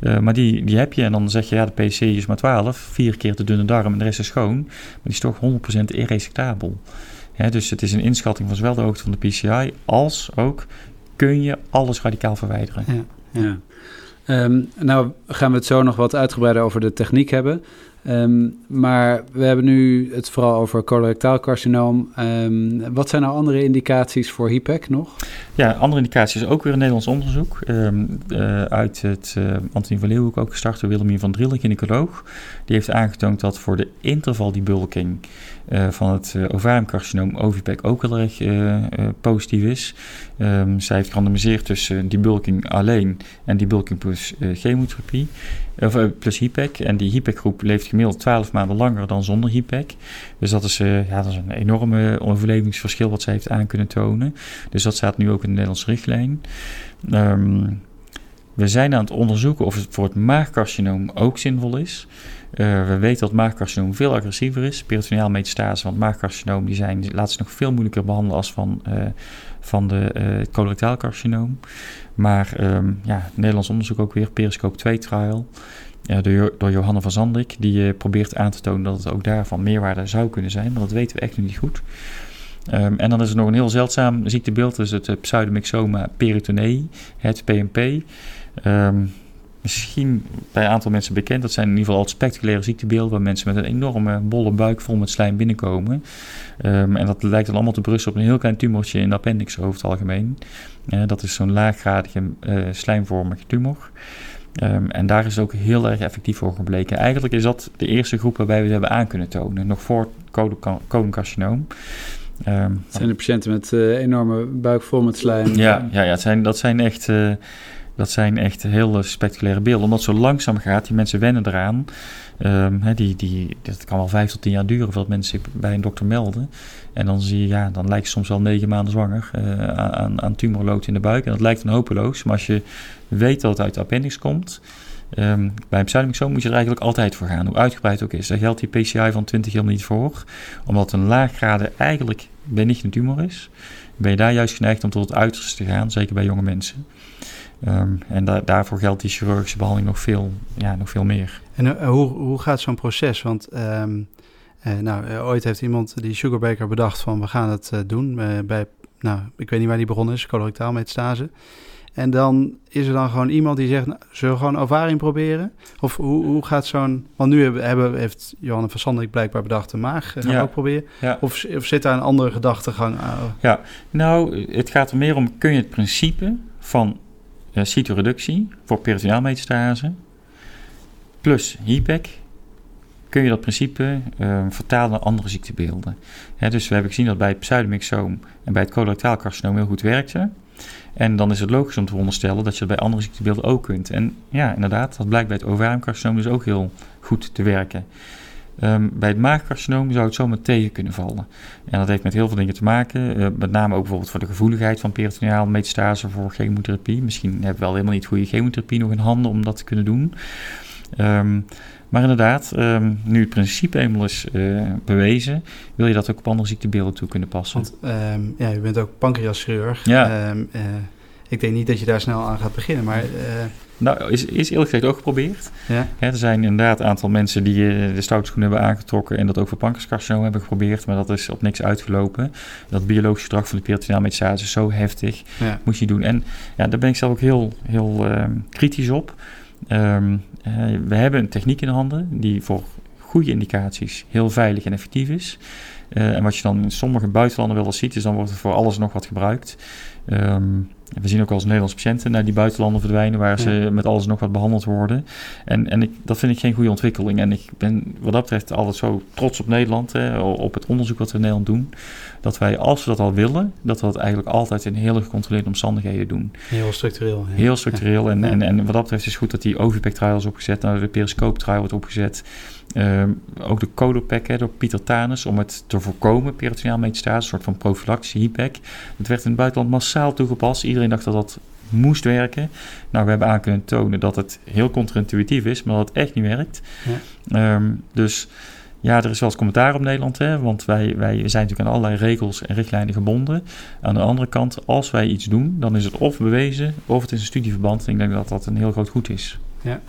Uh, maar die, die heb je en dan zeg je, ja, de PC is maar 12, vier keer de dunne darm en de rest is schoon. Maar die is toch 100% irresectabel. Dus het is een inschatting van zowel de hoogte van de PCI als ook kun je alles radicaal verwijderen. Ja. ja. Um, nou gaan we het zo nog wat uitgebreider over de techniek hebben. Um, maar we hebben nu het vooral over colorectaal carcinoom. Um, wat zijn nou andere indicaties voor HIPEC nog? Ja, andere indicaties ook weer een Nederlands onderzoek. Um, uh, uit het uh, Antonie van Leeuwenhoek ook gestart door Willemien van Drillen, gynaecoloog. Die heeft aangetoond dat voor de intervaldebulking uh, van het uh, ovariumcarcinoom OVPEC ook heel erg uh, positief is. Um, zij heeft gerandomiseerd tussen debulking alleen en debulking plus chemotherapie, of plus HIPEC. En die HIPEC-groep leeft gemiddeld 12 maanden langer dan zonder HIPEC. Dus dat is, ja, dat is een enorme overlevingsverschil wat zij heeft aan kunnen tonen. Dus dat staat nu ook in de Nederlandse richtlijn. Um, we zijn aan het onderzoeken of het voor het maagcarcinoom ook zinvol is. Uh, we weten dat maagcarcinoom veel agressiever is. Peritoneaal metastase, want maagcarcinoom die zijn, zich nog veel moeilijker behandelen als van, uh, van de uh, colorectaal carcinoom. Maar um, ja, Nederlands onderzoek ook weer, Periscope 2 trial. door, door Johanna van Zandik, die probeert aan te tonen dat het ook daarvan meerwaarde zou kunnen zijn. Maar dat weten we echt nog niet goed. Um, en dan is er nog een heel zeldzaam ziektebeeld, dus het pseudomyxoma peritonei, het PMP. Misschien bij een aantal mensen bekend. Dat zijn in ieder geval al spectaculaire ziektebeelden waar mensen met een enorme bolle buik vol met slijm binnenkomen. Um, en dat lijkt dan allemaal te brussen op een heel klein tumortje in de appendix over het algemeen. Uh, dat is zo'n laaggradige uh, slijmvormige tumor. Um, en daar is het ook heel erg effectief voor gebleken. Eigenlijk is dat de eerste groep waarbij we het hebben aan kunnen tonen, nog voor coloncarcinoom. Um, het zijn de patiënten met uh, enorme buik vol met slijm. Ja, ja, ja het zijn, dat zijn echt... Uh, dat zijn echt heel spectaculaire beelden. Omdat het zo langzaam gaat, die mensen wennen eraan. Um, die, die, dat kan wel vijf tot tien jaar duren voordat mensen zich bij een dokter melden. En dan zie je, ja, dan lijkt soms wel negen maanden zwanger uh, aan, aan tumorlood in de buik. En dat lijkt dan hopeloos. Maar als je weet dat het uit de appendix komt, um, bij een pseudomyxoom moet je er eigenlijk altijd voor gaan, hoe uitgebreid ook is. Daar geldt die PCI van 20 helemaal niet voor, omdat een laaggrade eigenlijk benigne tumor is. Ben je daar juist geneigd om tot het uiterste te gaan, zeker bij jonge mensen. Um, en da daarvoor geldt die chirurgische behandeling nog veel, ja, nog veel meer. En uh, hoe, hoe gaat zo'n proces? Want um, uh, nou, uh, ooit heeft iemand die sugarbaker bedacht van we gaan het doen bij, nou, ik weet niet waar die begonnen is, colorectaal metastase. En dan is er dan gewoon iemand die zegt, nou, zullen we gewoon ovarium proberen? Of hoe, hoe gaat zo'n... Want nu hebben, hebben, heeft Johanne van Sandik blijkbaar bedacht de maag gaan ja. ook proberen. Ja. Of, of zit daar een andere gedachtegang aan? Ja, nou, het gaat er meer om, kun je het principe van uh, cytoreductie voor peritoneaal metastase plus HIPEC kun je dat principe uh, vertalen naar andere ziektebeelden. Dus we hebben gezien dat bij het pseudomyxoom en bij het colorectaal carcinoom heel goed werkte. En dan is het logisch om te veronderstellen dat je dat bij andere ziektebeelden ook kunt. En ja, inderdaad, dat blijkt bij het ovariumcarcinoom dus ook heel goed te werken. Um, bij het maagcarcinoom zou het zomaar tegen kunnen vallen. En dat heeft met heel veel dingen te maken. Uh, met name ook bijvoorbeeld voor de gevoeligheid van peritoneaal metastase voor chemotherapie. Misschien hebben we wel helemaal niet goede chemotherapie nog in handen om dat te kunnen doen. Um, maar inderdaad, um, nu het principe eenmaal is uh, bewezen, wil je dat ook op andere ziektebeelden toe kunnen passen. Want um, ja, u bent ook pancreaschirurg. Ja. Uh, ik denk niet dat je daar snel aan gaat beginnen, maar... Nou, is, is eerlijk gezegd ook geprobeerd. Ja. Er zijn inderdaad een aantal mensen die uh, de stoutschoenen hebben aangetrokken en dat ook voor pancreascarcinoom hebben geprobeerd, maar dat is op niks uitgelopen. Dat biologisch gedrag van de peritoneaal metastase is zo heftig, ja. moet je doen. En ja, daar ben ik zelf ook heel, heel uh, kritisch op. Um, uh, we hebben een techniek in handen die voor goede indicaties heel veilig en effectief is. Uh, en wat je dan in sommige buitenlanden wel eens ziet, is dan wordt er voor alles nog wat gebruikt. Um, we zien ook als Nederlandse patiënten naar die buitenlanden verdwijnen waar ze ja. met alles nog wat behandeld worden. En, en ik, dat vind ik geen goede ontwikkeling. En ik ben wat dat betreft altijd zo trots op Nederland, hè, op het onderzoek wat we in Nederland doen. Dat wij, als we dat al willen, dat we dat eigenlijk altijd in hele gecontroleerde omstandigheden doen. Heel structureel. Ja. Heel structureel. En, en, en wat dat betreft is het goed dat die OVPEC trial is opgezet, nou de periscope trial wordt opgezet. Um, ook de Codopec hè, door Pieter Tanus om het te voorkomen, peritoneaal metastase, een soort van profilactische HIPEC. Het werd in het buitenland massaal toegepast. Iedereen dacht dat dat moest werken. Nou, we hebben aan kunnen tonen dat het heel contra-intuïtief is, maar dat het echt niet werkt. Ja. Um, dus ja, er is wel eens commentaar op Nederland, hè, want wij, wij zijn natuurlijk aan allerlei regels en richtlijnen gebonden. Aan de andere kant, als wij iets doen, dan is het of bewezen of het is een studieverband. En ik denk dat dat een heel groot goed is. Ja.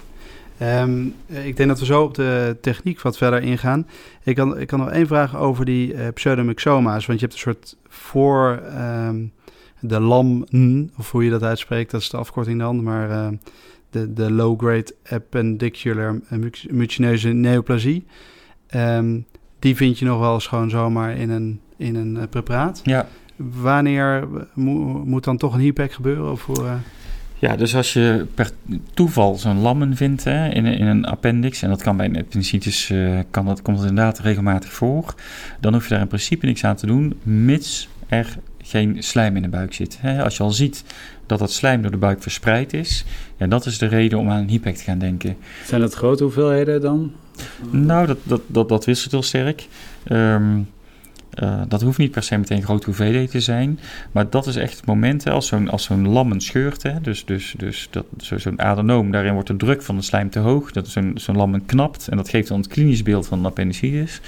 Ehm, ik denk dat we zo op de techniek wat verder ingaan. Ik kan, ik kan nog één vraag over die uh, pseudomyxoma's. Want je hebt een soort voor um, de LAM, of hoe je dat uitspreekt, dat is de afkorting dan. Maar uh, de, de low-grade appendicular mucineuze neoplasie. Um, die vind je nog wel eens gewoon zomaar in een, in een preparaat. Ja. Wanneer mo moet dan toch een HIPEC gebeuren? Of hoe, uh... Ja, dus als je per toeval zo'n lammen vindt hè, in, in een appendix, en dat kan bij een appendicitis, uh, kan dat, komt dat inderdaad regelmatig voor, dan hoef je daar in principe niks aan te doen, mits er geen slijm in de buik zit. Hè. Als je al ziet dat dat slijm door de buik verspreid is, ja, dat is de reden om aan een HIPEC te gaan denken. Zijn dat grote hoeveelheden dan? Nou, dat, dat, dat, dat wisselt heel sterk. Um, uh, dat hoeft niet per se meteen grote hoeveelheden te zijn. Maar dat is echt het moment hè, als zo'n lammen scheurt. Hè, dus dus, dus zo'n adenoom, daarin wordt de druk van de slijm te hoog. Dat zo'n zo'n lammen knapt. En dat geeft dan het klinisch beeld van een appendicitis.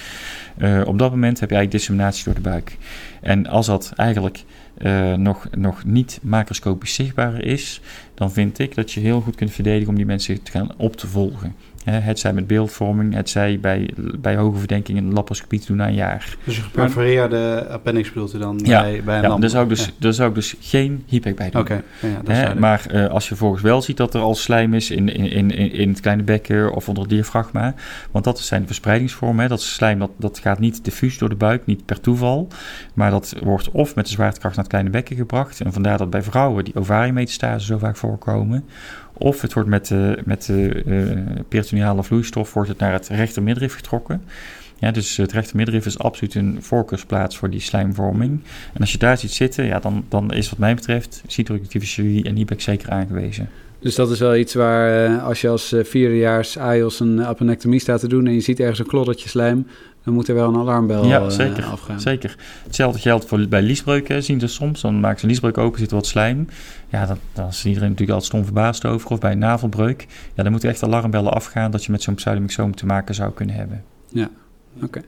Uh, op dat moment heb je eigenlijk disseminatie door de buik. En als dat eigenlijk uh, nog, nog niet macroscopisch zichtbaar is, dan vind ik dat je heel goed kunt verdedigen om die mensen te gaan op te volgen. Het zij met beeldvorming, het zij bij, bij hoge verdenking een laparoscopie te doen na een jaar. Dus een geperforeerde appendix bedoelt u dan ja, bij, bij een ja, daar zou, ik dus, ja. daar zou ik dus geen HIPEC bij doen. Oké, okay. ja, Maar uh, als je volgens wel ziet dat er al slijm is in, in, in, in het kleine bekken of onder het diafragma, want dat zijn de verspreidingsvormen. Hè. Dat slijm dat, dat gaat niet diffuus door de buik, niet per toeval, maar dat wordt of met de zwaartekracht naar het kleine bekken gebracht. En vandaar dat bij vrouwen die ovariumetastase zo vaak voorkomen, of het wordt met de, met de uh, peritoneale vloeistof wordt het naar het rechter middenrif getrokken. Ja, dus het rechter middenrif is absoluut een voorkeursplaats voor die slijmvorming. En als je daar ziet zitten, ja, dan, dan is wat mij betreft cytoreductieve chirurgie en IBEC zeker aangewezen. Dus dat is wel iets waar, uh, als je als uh, vierdejaars AIOS een appendectomie staat te doen en je ziet ergens een kloddertje slijm, dan moet er wel een alarmbel ja, zeker, uh, afgaan. zeker. Hetzelfde geldt voor, bij liesbreuken, zien ze soms. Dan maken ze een liesbreuk open, zit er wat slijm. Ja, dan, dan is iedereen natuurlijk altijd stom verbaasd over. Of bij een navelbreuk. Ja, dan moeten echt alarmbellen afgaan dat je met zo'n pseudomyxoom te maken zou kunnen hebben. Ja, oké. Okay.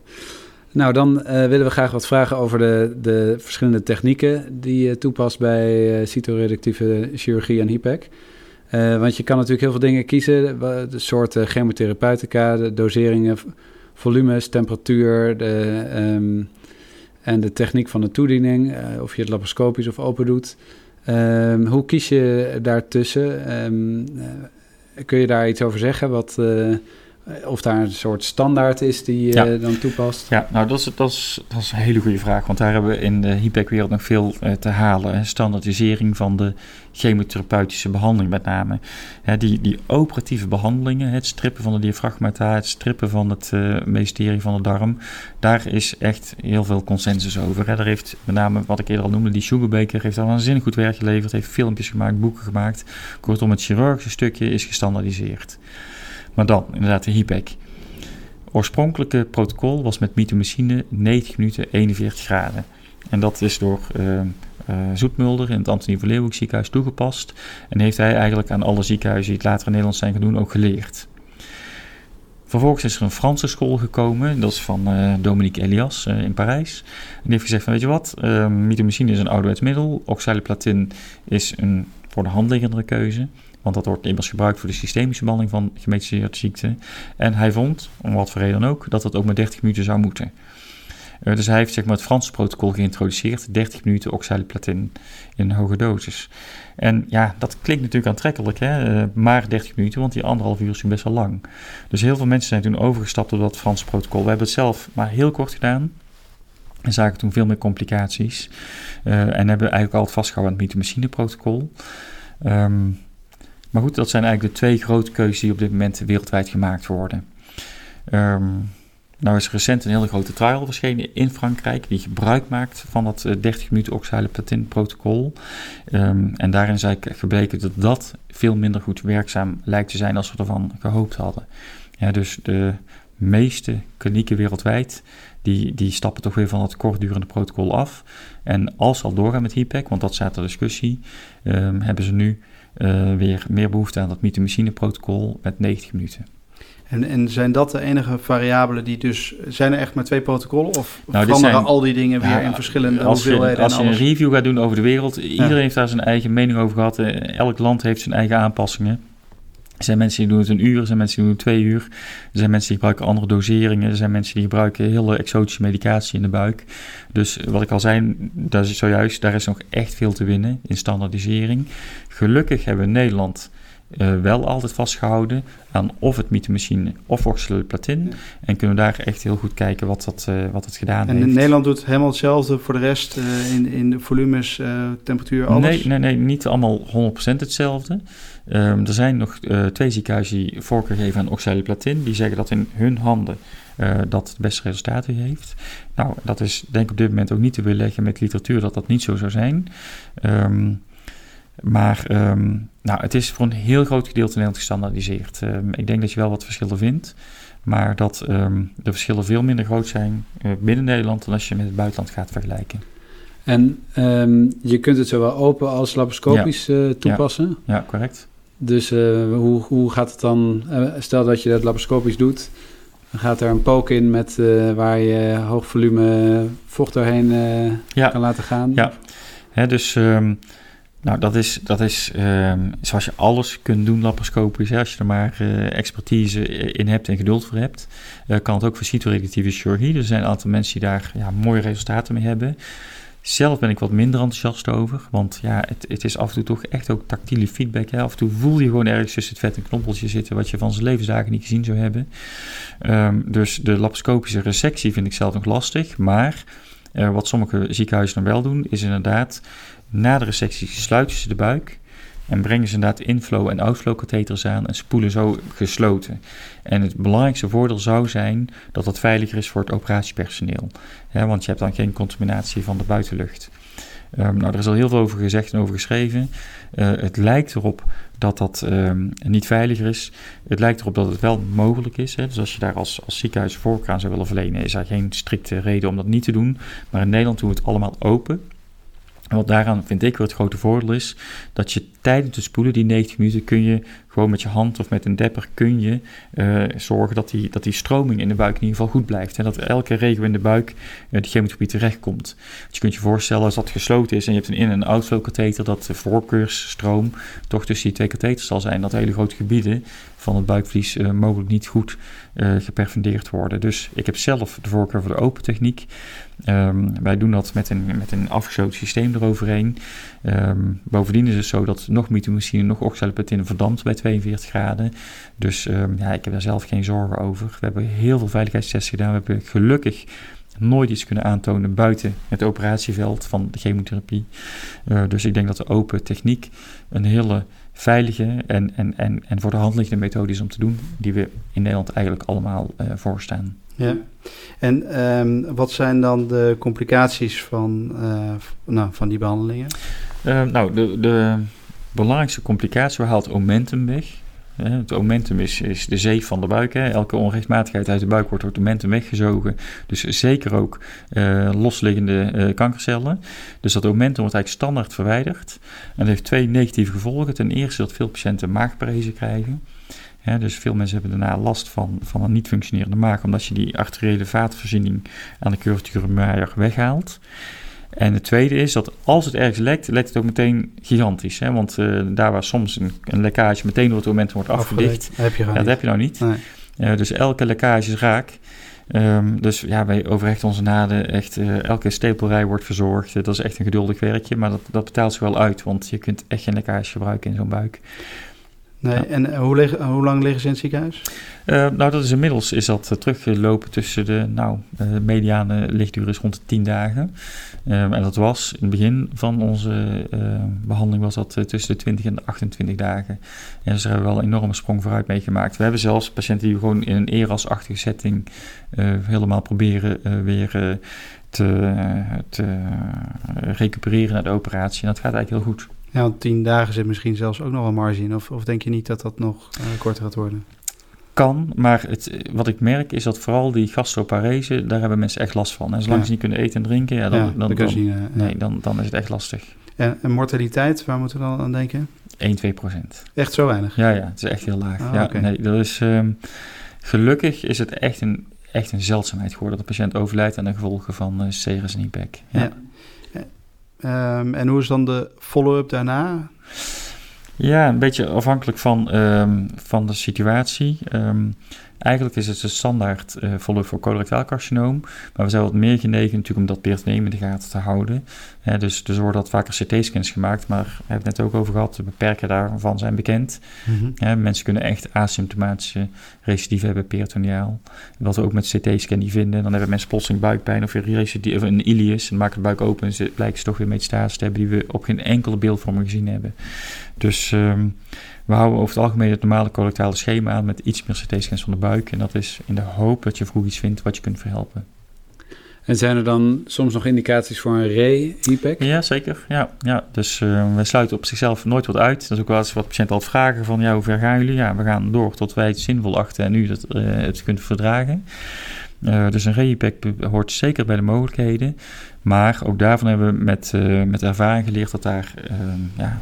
Nou, dan uh, willen we graag wat vragen over de, de verschillende technieken die je toepast bij uh, cytoreductieve chirurgie en HIPEC. Uh, want je kan natuurlijk heel veel dingen kiezen, de soorten chemotherapeutica, de doseringen, volumes, temperatuur de, um, en de techniek van de toediening, uh, of je het laparoscopisch of open doet. Um, hoe kies je daartussen? Um, uh, kun je daar iets over zeggen? Wat, uh, of daar een soort standaard is die je ja. dan toepast? Ja, nou dat is, dat, is, dat is een hele goede vraag. Want daar hebben we in de HIPEC-wereld nog veel uh, te halen. Standaardisering van de chemotherapeutische behandeling met name. Ja, die, die operatieve behandelingen, het strippen van de diafragmata, het strippen van het uh, meesterie van de darm, daar is echt heel veel consensus over. Hè. Daar heeft met name, wat ik eerder al noemde, die Sugarbaker heeft daar waanzinnig goed werk geleverd, heeft filmpjes gemaakt, boeken gemaakt. Kortom, het chirurgische stukje is gestandaardiseerd. Maar dan, inderdaad, de HIPEC. Oorspronkelijke protocol was met mitomycine 90 minuten 41 graden. En dat is door uh, Zoetmulder in het Antonie van Leeuwenhoek ziekenhuis toegepast. En heeft hij eigenlijk aan alle ziekenhuizen die het later in Nederland zijn doen ook geleerd. Vervolgens is er een Franse school gekomen, dat is van uh, Dominique Elias in Parijs. En die heeft gezegd van, weet je wat, uh, is een ouderwets middel, oxaliplatin is een voor de hand liggendere keuze. Want dat wordt immers gebruikt voor de systemische behandeling van gemetastaseerde ziekte. En hij vond, om wat voor reden ook, dat dat ook maar 30 minuten zou moeten. Uh, dus hij heeft zeg maar, het Franse protocol geïntroduceerd, 30 minuten oxaliplatin in hoge dosis. En ja, dat klinkt natuurlijk aantrekkelijk, hè? Uh, maar 30 minuten, want die anderhalf uur is best wel lang. Dus heel veel mensen zijn toen overgestapt op dat Franse protocol. We hebben het zelf maar heel kort gedaan. En zagen toen veel meer complicaties. Uh, en hebben eigenlijk altijd vastgehouden aan het mitomycine-protocol. Um, maar goed, dat zijn eigenlijk de twee grote keuzes die op dit moment wereldwijd gemaakt worden. Um, nou is recent een hele grote trial verschenen in Frankrijk die gebruik maakt van dat 30 minuten oxaliplatin protocol. Um, en daarin is eigenlijk gebleken dat dat veel minder goed werkzaam lijkt te zijn als we ervan gehoopt hadden. Ja, dus de meeste klinieken wereldwijd die, die stappen toch weer van het kortdurende protocol af. En als ze al doorgaan met HIPEC, want dat staat ter discussie, um, hebben ze nu uh, weer meer behoefte aan dat mitomycine protocol met 90 minuten. En, en zijn dat de enige variabelen die dus... Zijn er echt maar twee protocollen? Of Nou, veranderen zijn- al die dingen weer Ja, in verschillende als je, hoeveelheden als je een review gaat doen over de wereld, iedereen heeft daar zijn eigen mening over gehad. Eh, Elk land heeft zijn eigen aanpassingen. Er zijn mensen die doen het een uur, er zijn mensen die doen het twee uur. Er zijn mensen die gebruiken andere doseringen. Er zijn mensen die gebruiken hele exotische medicatie in de buik. Dus wat ik al zei, dat is zojuist, daar is nog echt veel te winnen in standaardisering. Gelukkig hebben we in Nederland eh, wel altijd vastgehouden aan of het mythemachine of oxaliplatin. En kunnen we daar echt heel goed kijken wat dat, eh, wat het gedaan En heeft. in Nederland doet helemaal hetzelfde voor de rest eh, in, in de volumes, temperatuur, alles? Nee, nee, nee, niet allemaal 100% hetzelfde. Ehm, er zijn nog eh, twee ziekenhuizen die voorkeur geven aan oxaliplatin. Die zeggen dat in hun handen eh, dat het beste resultaten heeft. Nou, dat is denk ik op dit moment ook niet te weerleggen met literatuur dat dat niet zo zou zijn. Ehm, maar ehm, nou, het is voor een heel groot gedeelte in Nederland gestandaardiseerd. Ehm, ik denk dat je wel wat verschillen vindt. Maar dat de verschillen veel minder groot zijn eh, binnen Nederland dan als je met het buitenland gaat vergelijken. En je kunt het zowel open als laparoscopisch toepassen. Ja, correct. Dus eh, hoe, hoe gaat het dan? eh, stel dat je dat laparoscopisch doet. Dan gaat er een pook in met, eh, waar je hoog volume vocht doorheen Ja. kan laten gaan. Ja. Hè, dus ehm, nou, dat is, dat is ehm, zoals je alles kunt doen laparoscopisch. Hè, als je er maar expertise in hebt en geduld voor hebt, kan het ook voor cytoreductieve chirurgie. Er zijn een aantal mensen die daar ja, mooie resultaten mee hebben. Zelf ben ik wat minder enthousiast over, want ja, het, het is af en toe toch echt ook tactiele feedback. Hè. Af en toe voel je gewoon ergens tussen het vet en knoppeltje zitten wat je van zijn levensdagen niet gezien zou hebben. Ehm, dus de laparoscopische resectie vind ik zelf nog lastig, maar eh, wat sommige ziekenhuizen dan wel doen, is inderdaad na de resectie sluiten ze de buik en brengen ze inderdaad inflow- en outflow katheters aan en spoelen zo gesloten. En het belangrijkste voordeel zou zijn dat dat veiliger is voor het operatiepersoneel. Want je hebt dan geen contaminatie van de buitenlucht. Ehm, nou, er is al heel veel over gezegd en over geschreven. Eh, het lijkt erop dat dat ehm, niet veiliger is. Het lijkt erop dat het wel mogelijk is. Hè. Dus als je daar als, als ziekenhuis voorkeur aan zou willen verlenen, is er geen strikte reden om dat niet te doen. Maar in Nederland doen we het allemaal open. En wat daaraan vind ik weer het grote voordeel is, dat je tijdens het spoelen, die 90 minuten, kun je gewoon met je hand of met een depper kun je eh, zorgen dat die, dat die stroming in de buik in ieder geval goed blijft. En dat elke regio in de buik uh, die chemotherapie terechtkomt. Dus je kunt je voorstellen als dat gesloten is en je hebt een in- en outflow katheter, dat de voorkeursstroom toch tussen die twee katheters zal zijn. Dat hele grote gebieden van het buikvlies uh, mogelijk niet goed uh, geperfundeerd worden. Dus ik heb zelf de voorkeur voor de open techniek. Um, wij doen dat met een, met een afgesloten systeem eroverheen. Um, bovendien is het zo dat nog mythomycine, nog oxaliplatin verdampt bij 42 graden. Dus um, ja, ik heb daar zelf geen zorgen over. We hebben heel veel veiligheidstests gedaan. We hebben gelukkig nooit iets kunnen aantonen buiten het operatieveld van de chemotherapie. Uh, dus ik denk dat de open techniek een hele veilige en, en, en, en voor de hand liggende methode is om te doen, die we in Nederland eigenlijk allemaal uh, voorstaan. Ja. En um, wat zijn dan de complicaties van, uh, nou, van die behandelingen? Uh, nou, de, de belangrijkste complicatie haalt momentum weg. Het momentum is, is de zeef van de buik. Hè. Elke onrechtmatigheid uit de buik wordt door het momentum weggezogen. Dus zeker ook uh, losliggende uh, kankercellen. Dus dat momentum wordt eigenlijk standaard verwijderd. En dat heeft twee negatieve gevolgen. Ten eerste dat veel patiënten maagparezen krijgen. Dus veel mensen hebben daarna last van, van een niet functionerende maag, omdat je die arteriële vaatvoorziening aan de curvature weghaalt. En het tweede is dat als het ergens lekt, lekt het ook meteen gigantisch. Hè? Want uh, daar waar soms een, een, lekkage meteen door het moment wordt afgedicht, heb je ja, dat heb je nou niet. Nee. Uh, dus elke lekkage is raak. Um, dus ja, wij overhechten onze naden. Echt, uh, elke stapelrij wordt verzorgd. dat is echt een geduldig werkje, maar dat, dat betaalt zich wel uit. Want je kunt echt geen lekkage gebruiken in zo'n buik. Nee, ja. en hoe, lig, hoe, lang liggen ze in het ziekenhuis? Uh, nou, dat is inmiddels is dat uh, teruggelopen tussen de, nou, de mediane lichtduur is rond de 10 dagen. Um, en dat was in het begin van onze uh, behandeling was dat tussen de 20 en de 28 dagen. En dus daar hebben we wel een enorme sprong vooruit meegemaakt. We hebben zelfs patiënten die we gewoon in een ERAS-achtige setting helemaal proberen weer te, te recupereren naar de operatie. En dat gaat eigenlijk heel goed. Ja, want tien dagen zit misschien zelfs ook nog een marge in. Of, of denk je niet dat dat nog uh, korter gaat worden? Kan, maar het, wat ik merk is dat vooral die gastroparese, daar hebben mensen echt last van. En zolang Ja. ze niet kunnen eten en drinken, ja, dan, Ja, dan, eh, nee, dan, dan is het echt lastig. 1, En, en mortaliteit, waar moeten we dan aan denken? 2 procent. Echt zo weinig? Ja, ja, het is echt heel laag. Ah, ja, nee, dat is... ehm, gelukkig is het echt een, echt een zeldzaamheid geworden dat de patiënt overlijdt aan de gevolgen van uh, en. Ja. ja. Um, en hoe is dan de follow-up daarna? Ja, een beetje afhankelijk van, um, van de situatie. Um, Eigenlijk is het een standaard uh, voor colorectaal carcinoom. Maar we zijn wat meer genegen natuurlijk om dat peritoneum in de gaten te houden. dus, dus er worden wat vaker CT-scans gemaakt. Maar we hebben het net ook over gehad. De beperken daarvan zijn bekend. Mm mensen kunnen echt asymptomatische recidive hebben peritoneaal. Wat we ook met CT-scan niet vinden. Dan hebben mensen plotseling buikpijn of, recidive, of een ilius. En maken de buik open en blijken ze toch weer metastase te hebben... die we op geen enkele beeldvorming gezien hebben. Dus... Um, we houden over het algemeen het normale colorectale schema aan met iets meer CT-scans van de buik. En dat is in de hoop dat je vroeg iets vindt wat je kunt verhelpen. En zijn er dan soms nog indicaties voor een re-IPEC? Ja, zeker. Ja, ja. Dus uh, we sluiten op zichzelf nooit wat uit. Dat is ook wel eens wat patiënten altijd vragen van... ja, hoe ver gaan jullie? Ja, we gaan door tot wij het zinvol achten en u dat, uh, het kunt verdragen. Uh, dus een re-IPEC hoort zeker bij de mogelijkheden. Maar ook daarvan hebben we met, met ervaring geleerd dat daar ja,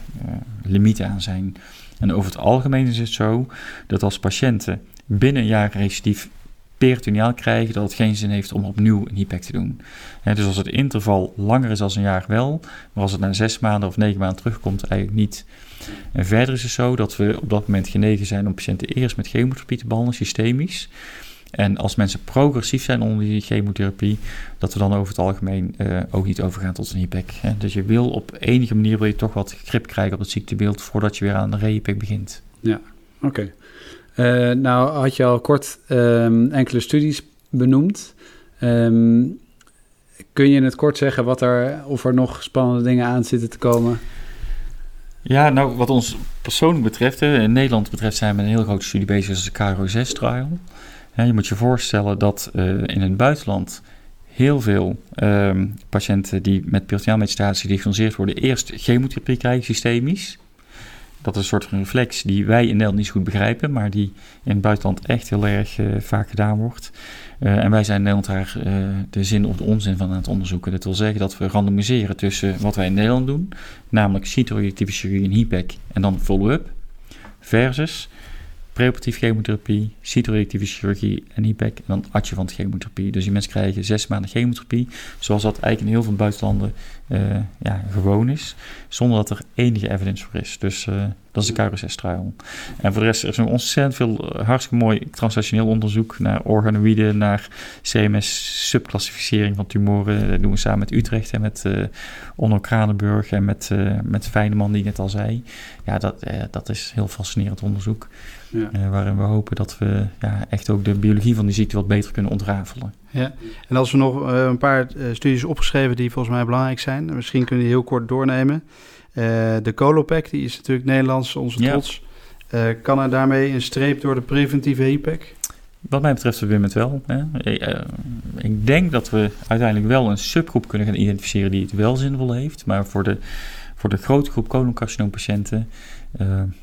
limieten aan zijn... En over het algemeen is het zo dat als patiënten binnen een jaar recidief peritoneaal krijgen, dat het geen zin heeft om opnieuw een HIPEC te doen. dus als het interval langer is dan een jaar wel, maar als het na zes maanden of negen maanden terugkomt, eigenlijk niet. En verder is het zo dat we op dat moment genegen zijn om patiënten eerst met chemotherapie te behandelen, systemisch. En als mensen progressief zijn onder die chemotherapie, dat we dan over het algemeen uh, ook niet overgaan tot een HIPEC. Dus je wil op enige manier wil je toch wat grip krijgen op het ziektebeeld voordat je weer aan de re-HIPEC begint. Ja, oké. Okay. Uh, nou had je al kort um, enkele studies benoemd. Um, kun je in het kort zeggen wat er, of er nog spannende dingen aan zitten te komen? Ja, nou, wat ons persoonlijk betreft, in Nederland betreft, zijn we een heel grote studie bezig, als de KRO6-trial je moet je voorstellen dat uh, in het buitenland heel veel um, patiënten die met peritoneaalmetastase gediagnoseerd worden, eerst chemotherapie krijgen, systemisch. Dat is een soort van reflex die wij in Nederland niet zo goed begrijpen, maar die in het buitenland echt heel erg uh, vaak gedaan wordt. Uh, en wij zijn in Nederland daar de zin of de onzin van aan het onderzoeken. Dat wil zeggen dat we randomiseren tussen wat wij in Nederland doen, namelijk cytoreactieve chirurgie en HIPEC en dan follow-up, versus preoperatieve chemotherapie, cytoreactieve chirurgie en IPEC en dan adjuvant chemotherapie. Dus die mensen krijgen zes maanden chemotherapie, zoals dat eigenlijk in heel veel buitenlanden uh, ja, gewoon is, zonder dat er enige evidence voor is. Dus uh, dat is de KRSS-trial. En voor de rest is er ontzettend veel eh, hartstikke mooi translationeel onderzoek naar organoïden, naar CMS-subclassificering van tumoren. Dat doen we samen met Utrecht en met Onno Kranenburg en met, met Fijneman, die net al zei. Ja, dat, dat is heel fascinerend onderzoek. Ja. waarin we hopen dat we ja, echt ook de biologie van die ziekte wat beter kunnen ontrafelen. Ja, en als we nog een paar studies opgeschreven die volgens mij belangrijk zijn, misschien kunnen die heel kort doornemen. De Colopec, die is natuurlijk Nederlands, onze trots. Kan er daarmee een streep door de preventieve HIPEC? Wat mij betreft dit moment wel. Hè. Ik denk dat we uiteindelijk wel een subgroep kunnen gaan identificeren die het wel zinvol heeft. Maar voor de, voor de grote groep coloncarcinoompatiënten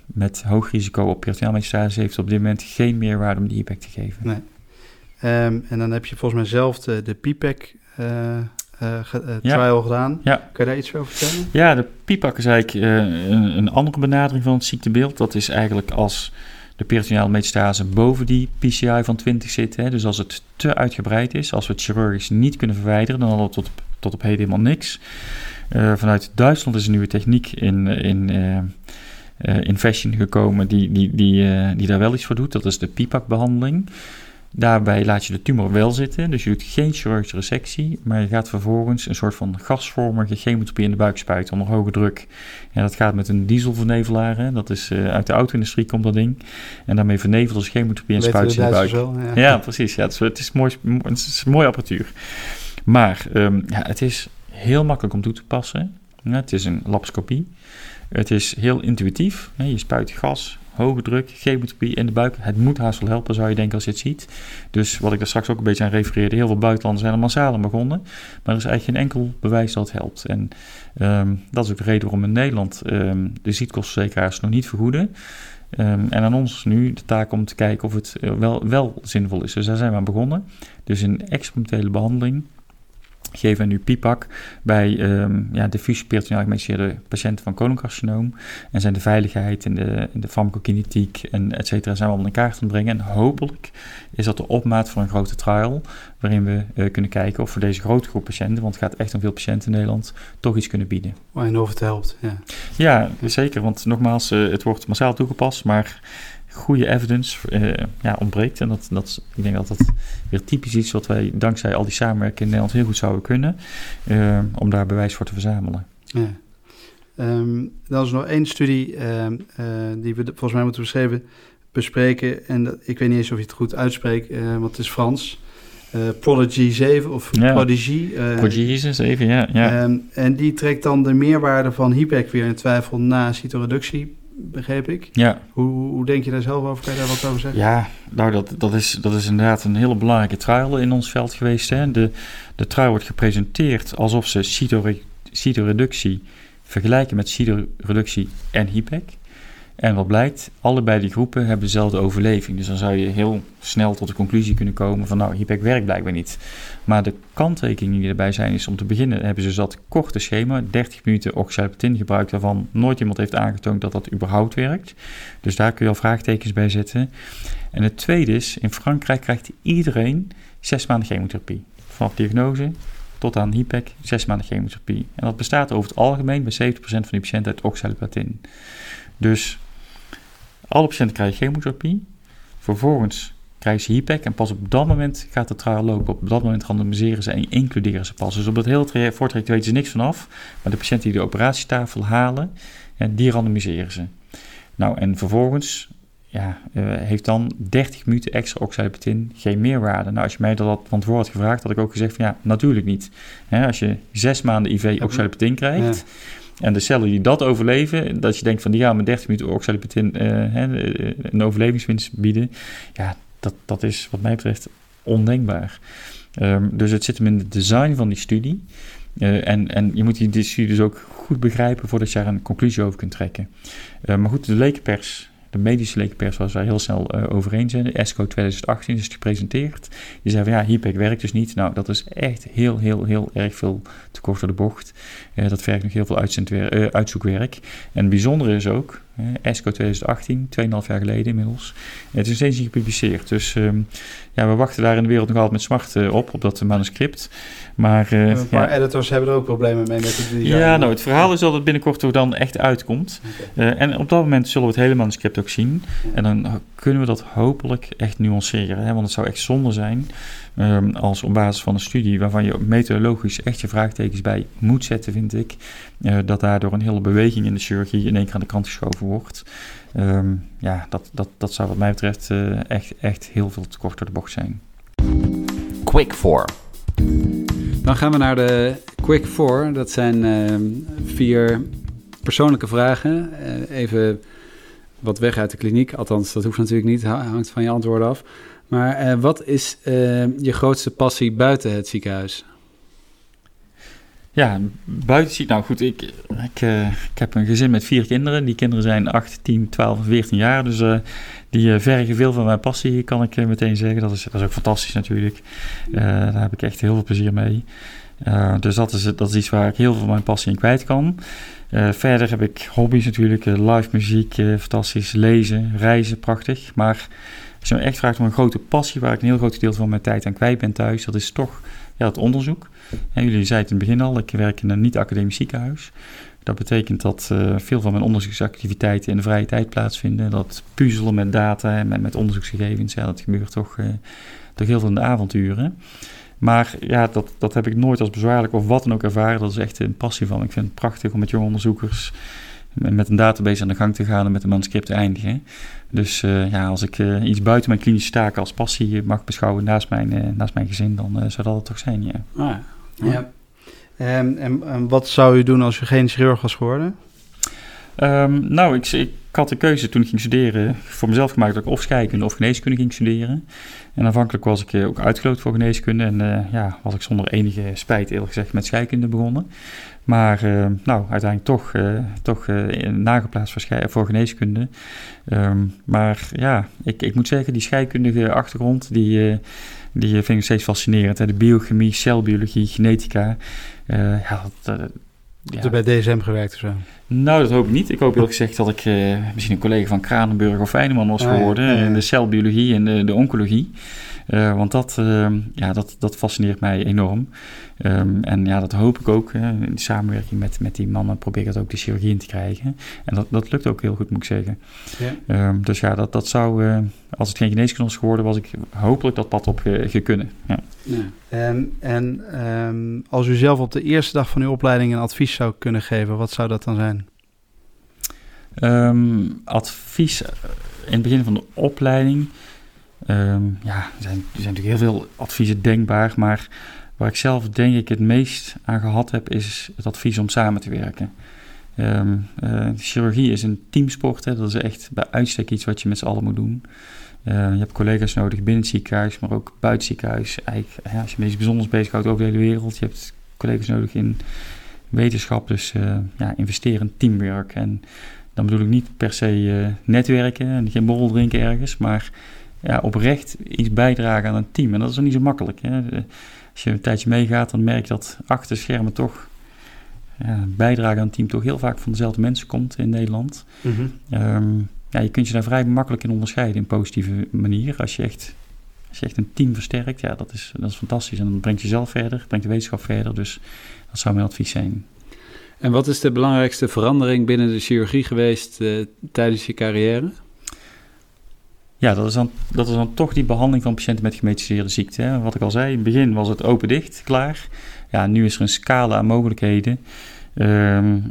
met hoog risico op peritoneaalmetastase heeft het op dit moment geen meerwaarde om die HIPEC te geven. Nee. Um, en dan heb je volgens mij zelf de, de PIPEC uh, trial gedaan. Ja. Kun je daar iets over vertellen? Ja, de PIPAC is eigenlijk een, een, andere benadering van het ziektebeeld. Dat is eigenlijk als de peritoneale metastase boven die PCI van 20 zit. Hè, dus als het te uitgebreid is, als we het chirurgisch niet kunnen verwijderen, dan hadden we tot, tot op heden helemaal niks. Uh, vanuit Duitsland is een nieuwe techniek in, in, in fashion gekomen die, die, die, die daar wel iets voor doet. Dat is de PIPAC-behandeling. Daarbij laat je de tumor wel zitten, dus je doet geen chirurgische resectie, maar je gaat vervolgens een soort van gasvormige chemotherapie in de buik spuiten onder hoge druk. En dat gaat met een dieselvernevelaar, dat is uh, uit de auto-industrie komt dat ding. En daarmee vernevelt als chemotherapie en spuit in de buik. Wel, ja. ja. precies. Ja, het, is, het, is mooi, het is een mooie apparatuur. Maar um, ja, het is heel makkelijk om toe te passen. Ja, het is een laparoscopie. Het is heel intuïtief. Je spuit gas, hoge druk, chemotherapie in de buik. Het moet haast wel helpen, zou je denken, als je het ziet. Dus wat ik daar straks ook een beetje aan refereerde, heel veel buitenlanders zijn er massaal aan begonnen. Maar er is eigenlijk geen enkel bewijs dat het helpt. En um, dat is ook de reden waarom in Nederland um, de ziektekostenverzekeraars nog niet vergoeden. Um, en aan ons nu de taak om te kijken of het eh, wel, wel zinvol is. Dus daar zijn we aan begonnen. Dus in experimentele behandeling geven nu PIPAC bij um, ja, diffuus peritoneaal gemediceerde patiënten van coloncarcinoom. En zijn de veiligheid en de, de farmacokinetiek en et cetera zijn we allemaal in kaart aan brengen. En hopelijk is dat de opmaat van een grote trial waarin we uh, kunnen kijken of we deze grote groep patiënten, want het gaat echt om veel patiënten in Nederland, toch iets kunnen bieden. En of het helpt, ja. Ja, zeker, want nogmaals, uh, het wordt massaal toegepast, maar goede evidence uh, ja, ontbreekt. En dat, dat, ik denk dat dat weer typisch iets wat wij dankzij al die samenwerking in Nederland heel goed zouden kunnen. Uh, om daar bewijs voor te verzamelen. Ja. Um, dan is nog één studie uh, die we volgens mij moeten beschrijven, bespreken. En dat, ik weet niet eens of je het goed uitspreekt, want het is Frans. Prodigy 7 of ja. Prodigy. Prodigy 7, ja. ja. Um, en die trekt dan de meerwaarde van HIPEC weer in twijfel na cytoreductie begreep ik. Ja. Hoe, hoe denk je daar zelf over? Kan je daar wat over zeggen? Ja, nou dat, dat, is, dat is inderdaad een hele belangrijke trial in ons veld geweest. Hè. De, de trial wordt gepresenteerd alsof ze cytoreductie vergelijken met cytoreductie en HIPEC. En wat blijkt, allebei die groepen hebben dezelfde overleving. Dus dan zou je heel snel tot de conclusie kunnen komen van nou, HIPEC werkt blijkbaar niet. Maar de kanttekeningen die erbij zijn is om te beginnen hebben ze dat korte schema, 30 minuten oxalipatin gebruikt, waarvan nooit iemand heeft aangetoond dat dat überhaupt werkt. Dus daar kun je al vraagtekens bij zetten. En het tweede is, in Frankrijk krijgt iedereen zes maanden chemotherapie. Vanaf diagnose tot aan HIPEC, zes maanden chemotherapie. En dat bestaat over het algemeen bij 70% van die patiënten uit oxalipatin. Dus alle patiënten krijgen chemotherapie. Vervolgens krijgen ze HIPEC en pas op dat moment gaat de trial lopen. Op dat moment randomiseren ze en includeren ze pas. Dus op dat hele voortraject weten ze niks vanaf. Maar de patiënten die de operatietafel halen, en die randomiseren ze. Nou, en vervolgens ja, uh, heeft dan 30 minuten extra oxalipatin geen meerwaarde. Nou, als je mij dat van tevoren had gevraagd, had ik ook gezegd van ja, natuurlijk niet. als je zes maanden IV oxalipatin krijgt... En de cellen die dat overleven, dat je denkt van gaan met 30 minuten oxalipatin uh, een overlevingswinst bieden. Ja, dat, dat is wat mij betreft ondenkbaar. Um, dus het zit hem in het design van die studie. Uh, en, en je moet die studie dus ook goed begrijpen voordat je daar een conclusie over kunt trekken. Maar goed, de lekenpers de medische lekenpers was daar heel snel uh, over eens. ESCO 2018 is gepresenteerd. Die zei van ja, HIPEC werkt dus niet. Nou, dat is echt heel, heel, heel erg veel te kort door de bocht. Uh, dat vergt nog heel veel uh, uitzoekwerk. En het bijzondere is ook, ESCO 2018, 2,5 jaar geleden inmiddels. Het is steeds niet gepubliceerd. Dus um, ja, we wachten daar in de wereld nog altijd met smart op, op dat manuscript. Maar, uh, een paar ja. editors hebben er ook problemen mee met het Ja, nou, het verhaal is dat het binnenkort toch dan echt uitkomt. Okay. Uh, en op dat moment zullen we het hele manuscript ook zien. Ja. En dan kunnen we dat hopelijk echt nuanceren. Hè? Want het zou echt zonde zijn um, als op basis van een studie waarvan je methodologisch echt je vraagtekens bij moet zetten, vind ik, uh, dat daardoor een hele beweging in de chirurgie in één keer aan de kant geschoven wordt. Um, ja, dat, dat, dat zou wat mij betreft echt, echt heel veel te kort door de bocht zijn. Quick 4. Dan gaan we naar de Quick Four. Dat zijn uh, vier persoonlijke vragen. Uh, even wat weg uit de kliniek. Althans, dat hoeft natuurlijk niet. Hangt van je antwoorden af. Maar uh, wat is je grootste passie buiten het ziekenhuis? Ja, buiten Nou goed, ik, ik, ik heb een gezin met vier kinderen. Die kinderen zijn 8, 10, 12 en 14 jaar. Dus die vergen veel van mijn passie, kan ik meteen zeggen. Dat is, dat is ook fantastisch natuurlijk. daar heb ik echt heel veel plezier mee. Dus dat is, dat is iets waar ik heel veel van mijn passie in kwijt kan. Verder heb ik hobby's natuurlijk, live muziek, fantastisch, lezen, reizen, prachtig. Maar als je me echt vraagt om een grote passie waar ik een heel groot deel van mijn tijd aan kwijt ben thuis, dat is toch ja, het onderzoek. En jullie zeiden het in het begin al, ik werk in een niet-academisch ziekenhuis. Dat betekent dat veel van mijn onderzoeksactiviteiten in de vrije tijd plaatsvinden. Dat puzzelen met data en met, met onderzoeksgegevens, ja, dat gebeurt toch, toch heel veel in de avonturen. Maar ja, dat, dat heb ik nooit als bezwaarlijk of wat dan ook ervaren. Dat is echt een passie van. Ik vind het prachtig om met jonge onderzoekers met een database aan de gang te gaan en met een manuscript te eindigen. Dus uh, ja, als ik uh, iets buiten mijn klinische taken als passie mag beschouwen naast mijn, uh, naast mijn gezin, dan zou dat het toch zijn, ja. Ah, ja. ja. En, en, en, wat zou u doen als u geen chirurg was geworden? Ehm, nou, ik, ik, had de keuze toen ik ging studeren voor mezelf gemaakt dat ik of scheikunde of geneeskunde ging studeren. En aanvankelijk was ik ook uitgeloot voor geneeskunde en ja, was ik zonder enige spijt eerlijk gezegd met scheikunde begonnen. Maar uh, nou, uiteindelijk toch, uh, toch uh, nageplaatst voor, voor geneeskunde. Um, maar ja, ik, ik moet zeggen, die scheikundige achtergrond, die, die vind ik steeds fascinerend. Hè? De biochemie, celbiologie, genetica. ja, dat, ja. Heb je bij DSM gewerkt of zo? Nou, dat hoop ik niet. Ik hoop eerlijk gezegd dat ik misschien een collega van Kranenburg of Feyenoord was ah, geworden. in de celbiologie en de, de oncologie. Uh, want dat, uh, ja, dat, dat fascineert mij enorm. Um, en ja, dat hoop ik ook. in samenwerking met, met die mannen probeer ik dat ook de chirurgie in te krijgen. En dat, dat lukt ook heel goed, moet ik zeggen. Ja. Um, dus ja, dat, dat zou, als het geen geneeskunde was geworden, was ik hopelijk dat pad op gekunnen. Ja. ja. En, en um, als u zelf op de eerste dag van uw opleiding een advies zou kunnen geven, wat zou dat dan zijn? Advies in het begin van de opleiding. Um, ja, er zijn, er zijn natuurlijk heel veel adviezen denkbaar, maar waar ik zelf denk ik het meest aan gehad heb, is het advies om samen te werken. Um, uh, chirurgie is een teamsport, hè, dat is echt bij uitstek iets wat je met z'n allen moet doen. Uh, je hebt collega's nodig binnen het ziekenhuis, maar ook buiten het ziekenhuis. Eigenlijk, ja, als je met iets bijzonders bezighoudt over de hele wereld, je hebt collega's nodig in wetenschap, dus ja, investeren in teamwork. En dan bedoel ik niet per se netwerken en geen borrel drinken ergens, maar ja, oprecht iets bijdragen aan een team. En dat is ook niet zo makkelijk. Hè? Als je een tijdje meegaat, dan merk je dat achter schermen toch ja, bijdrage aan een team toch heel vaak van dezelfde mensen komt in Nederland. Mhm. Ehm, ja, je kunt je daar vrij makkelijk in onderscheiden in positieve manier. Als je echt, als je echt een team versterkt, ja, dat is, dat is fantastisch. En dan brengt je zelf verder, brengt de wetenschap verder. Dus dat zou mijn advies zijn. En wat is de belangrijkste verandering binnen de chirurgie geweest uh, tijdens je carrière? Ja, dat is, dan, dat is dan toch die behandeling van patiënten met gemetastaseerde ziekte. Hè. Wat ik al zei, in het begin was het open-dicht, klaar. Ja, nu is er een scala aan mogelijkheden. Um,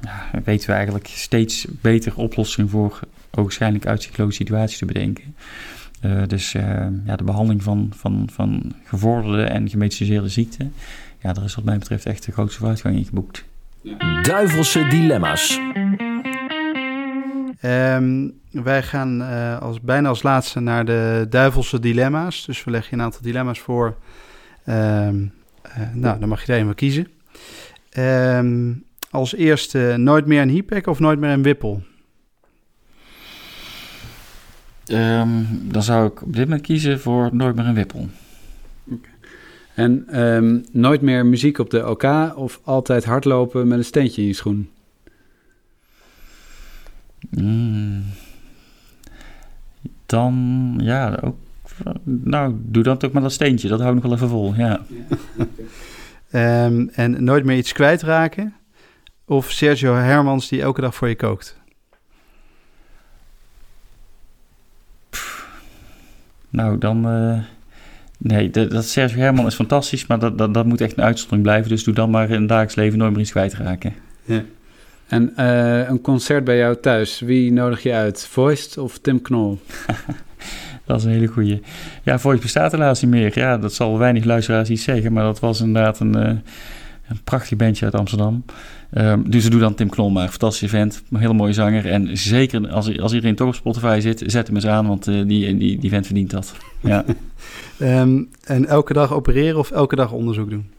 ja, weten we eigenlijk steeds beter oplossingen voor waarschijnlijk uitzichtloze situaties te bedenken. Uh, dus uh, ja, de behandeling van, van, van gevorderde en gemetastaseerde ziekte, ja, daar is wat mij betreft echt de grootste vooruitgang in geboekt. Duivelse dilemma's. Um, wij gaan uh, als, bijna als laatste naar de duivelse dilemma's. Dus we leggen je een aantal dilemma's voor. Um, uh, nou, dan mag je er een kiezen. Um, als eerste nooit meer een HIPEC of nooit meer een Wippel? dan zou ik op dit moment kiezen voor nooit meer een Wippel. En nooit meer muziek op de OK of altijd hardlopen met een steentje in je schoen? Mm. Dan, ja, ook, nou, doe dan toch maar dat steentje. Dat hou ik nog wel even vol, ja. um, en nooit meer iets kwijtraken? Of Sergio Hermans die elke dag voor je kookt? nou, dan... Uh, nee, dat, dat Sergio Herman is fantastisch, maar dat, dat, dat moet echt een uitzondering blijven. Dus doe dan maar in het dagelijks leven nooit meer iets kwijtraken. Ja. En uh, een concert bij jou thuis, wie nodig je uit? Voiced of Tim Knol? dat is een hele goeie. Ja, Voiced bestaat helaas niet meer. Ja, dat zal weinig luisteraars iets zeggen, maar dat was inderdaad een, uh, een prachtig bandje uit Amsterdam. Um, dus doe dan Tim Knol maar. Fantastische vent, een hele mooie zanger. En zeker als, als iedereen toch op Spotify zit, zet hem eens aan, want uh, die, die, die vent verdient dat. Ja. um, en elke dag opereren of elke dag onderzoek doen?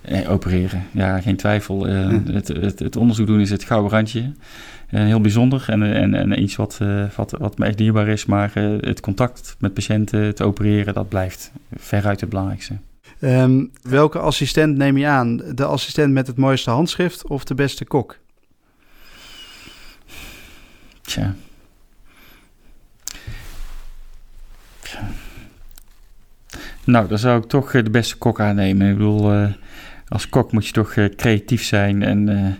Eh, opereren, ja, geen twijfel. Eh, het, het, het, onderzoek doen is het gouden randje. Uh, heel bijzonder en, en, en iets wat, wat, wat me echt dierbaar is. Maar het contact met patiënten, te opereren, dat blijft veruit het belangrijkste. Um, welke assistent neem je aan? De assistent met het mooiste handschrift of de beste kok? Tja. Nou, dan zou ik toch de beste kok aannemen. Ik bedoel, als kok moet je toch eh, creatief zijn. En eh,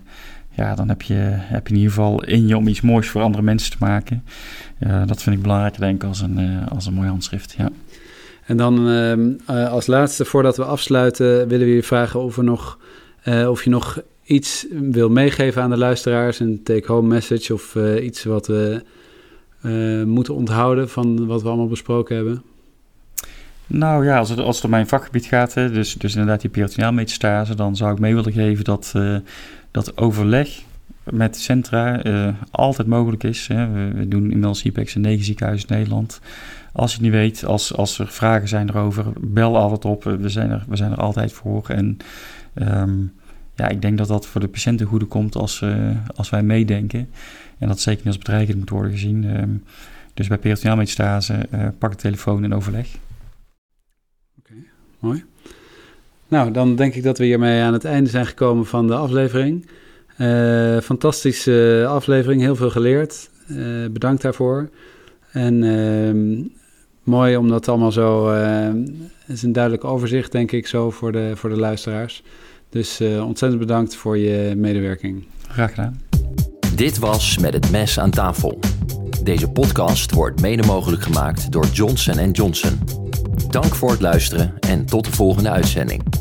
ja, dan heb je, heb je in ieder geval in je om iets moois voor andere mensen te maken. dat vind ik belangrijker, denk ik, als een, eh, als een mooi handschrift. Ja. En dan ehm, als laatste, voordat we afsluiten, willen we je vragen of, nog, of je nog iets wil meegeven aan de luisteraars. Een take-home message of iets wat we moeten onthouden van wat we allemaal besproken hebben. Nou ja, als het, als het om mijn vakgebied gaat, dus, dus inderdaad die peritoneaalmetastase, dan zou ik mee willen geven dat, dat overleg met centra altijd mogelijk is. Hè. We, we, doen inmiddels IPEX in negen ziekenhuizen in Nederland. Als je het niet weet, als, als er vragen zijn erover, bel altijd op. We zijn er, we zijn er altijd voor. En um, ja, ik denk dat dat voor de patiënten goede komt als, uh, als wij meedenken. En dat zeker niet als bedreigend moet worden gezien. Um, dus bij peritoneaalmetastase, uh, pak de telefoon en overleg. Oké, mooi. Nou, dan denk ik dat we hiermee aan het einde zijn gekomen van de aflevering. Fantastische aflevering, heel veel geleerd. Bedankt daarvoor. En uh, mooi om dat allemaal zo. Het is een duidelijk overzicht, denk ik, zo voor de, voor de luisteraars. Dus ontzettend bedankt voor je medewerking. Graag gedaan. Dit was Met het Mes aan tafel. Deze podcast wordt mede mogelijk gemaakt door Johnson Johnson. Dank voor het luisteren en tot de volgende uitzending.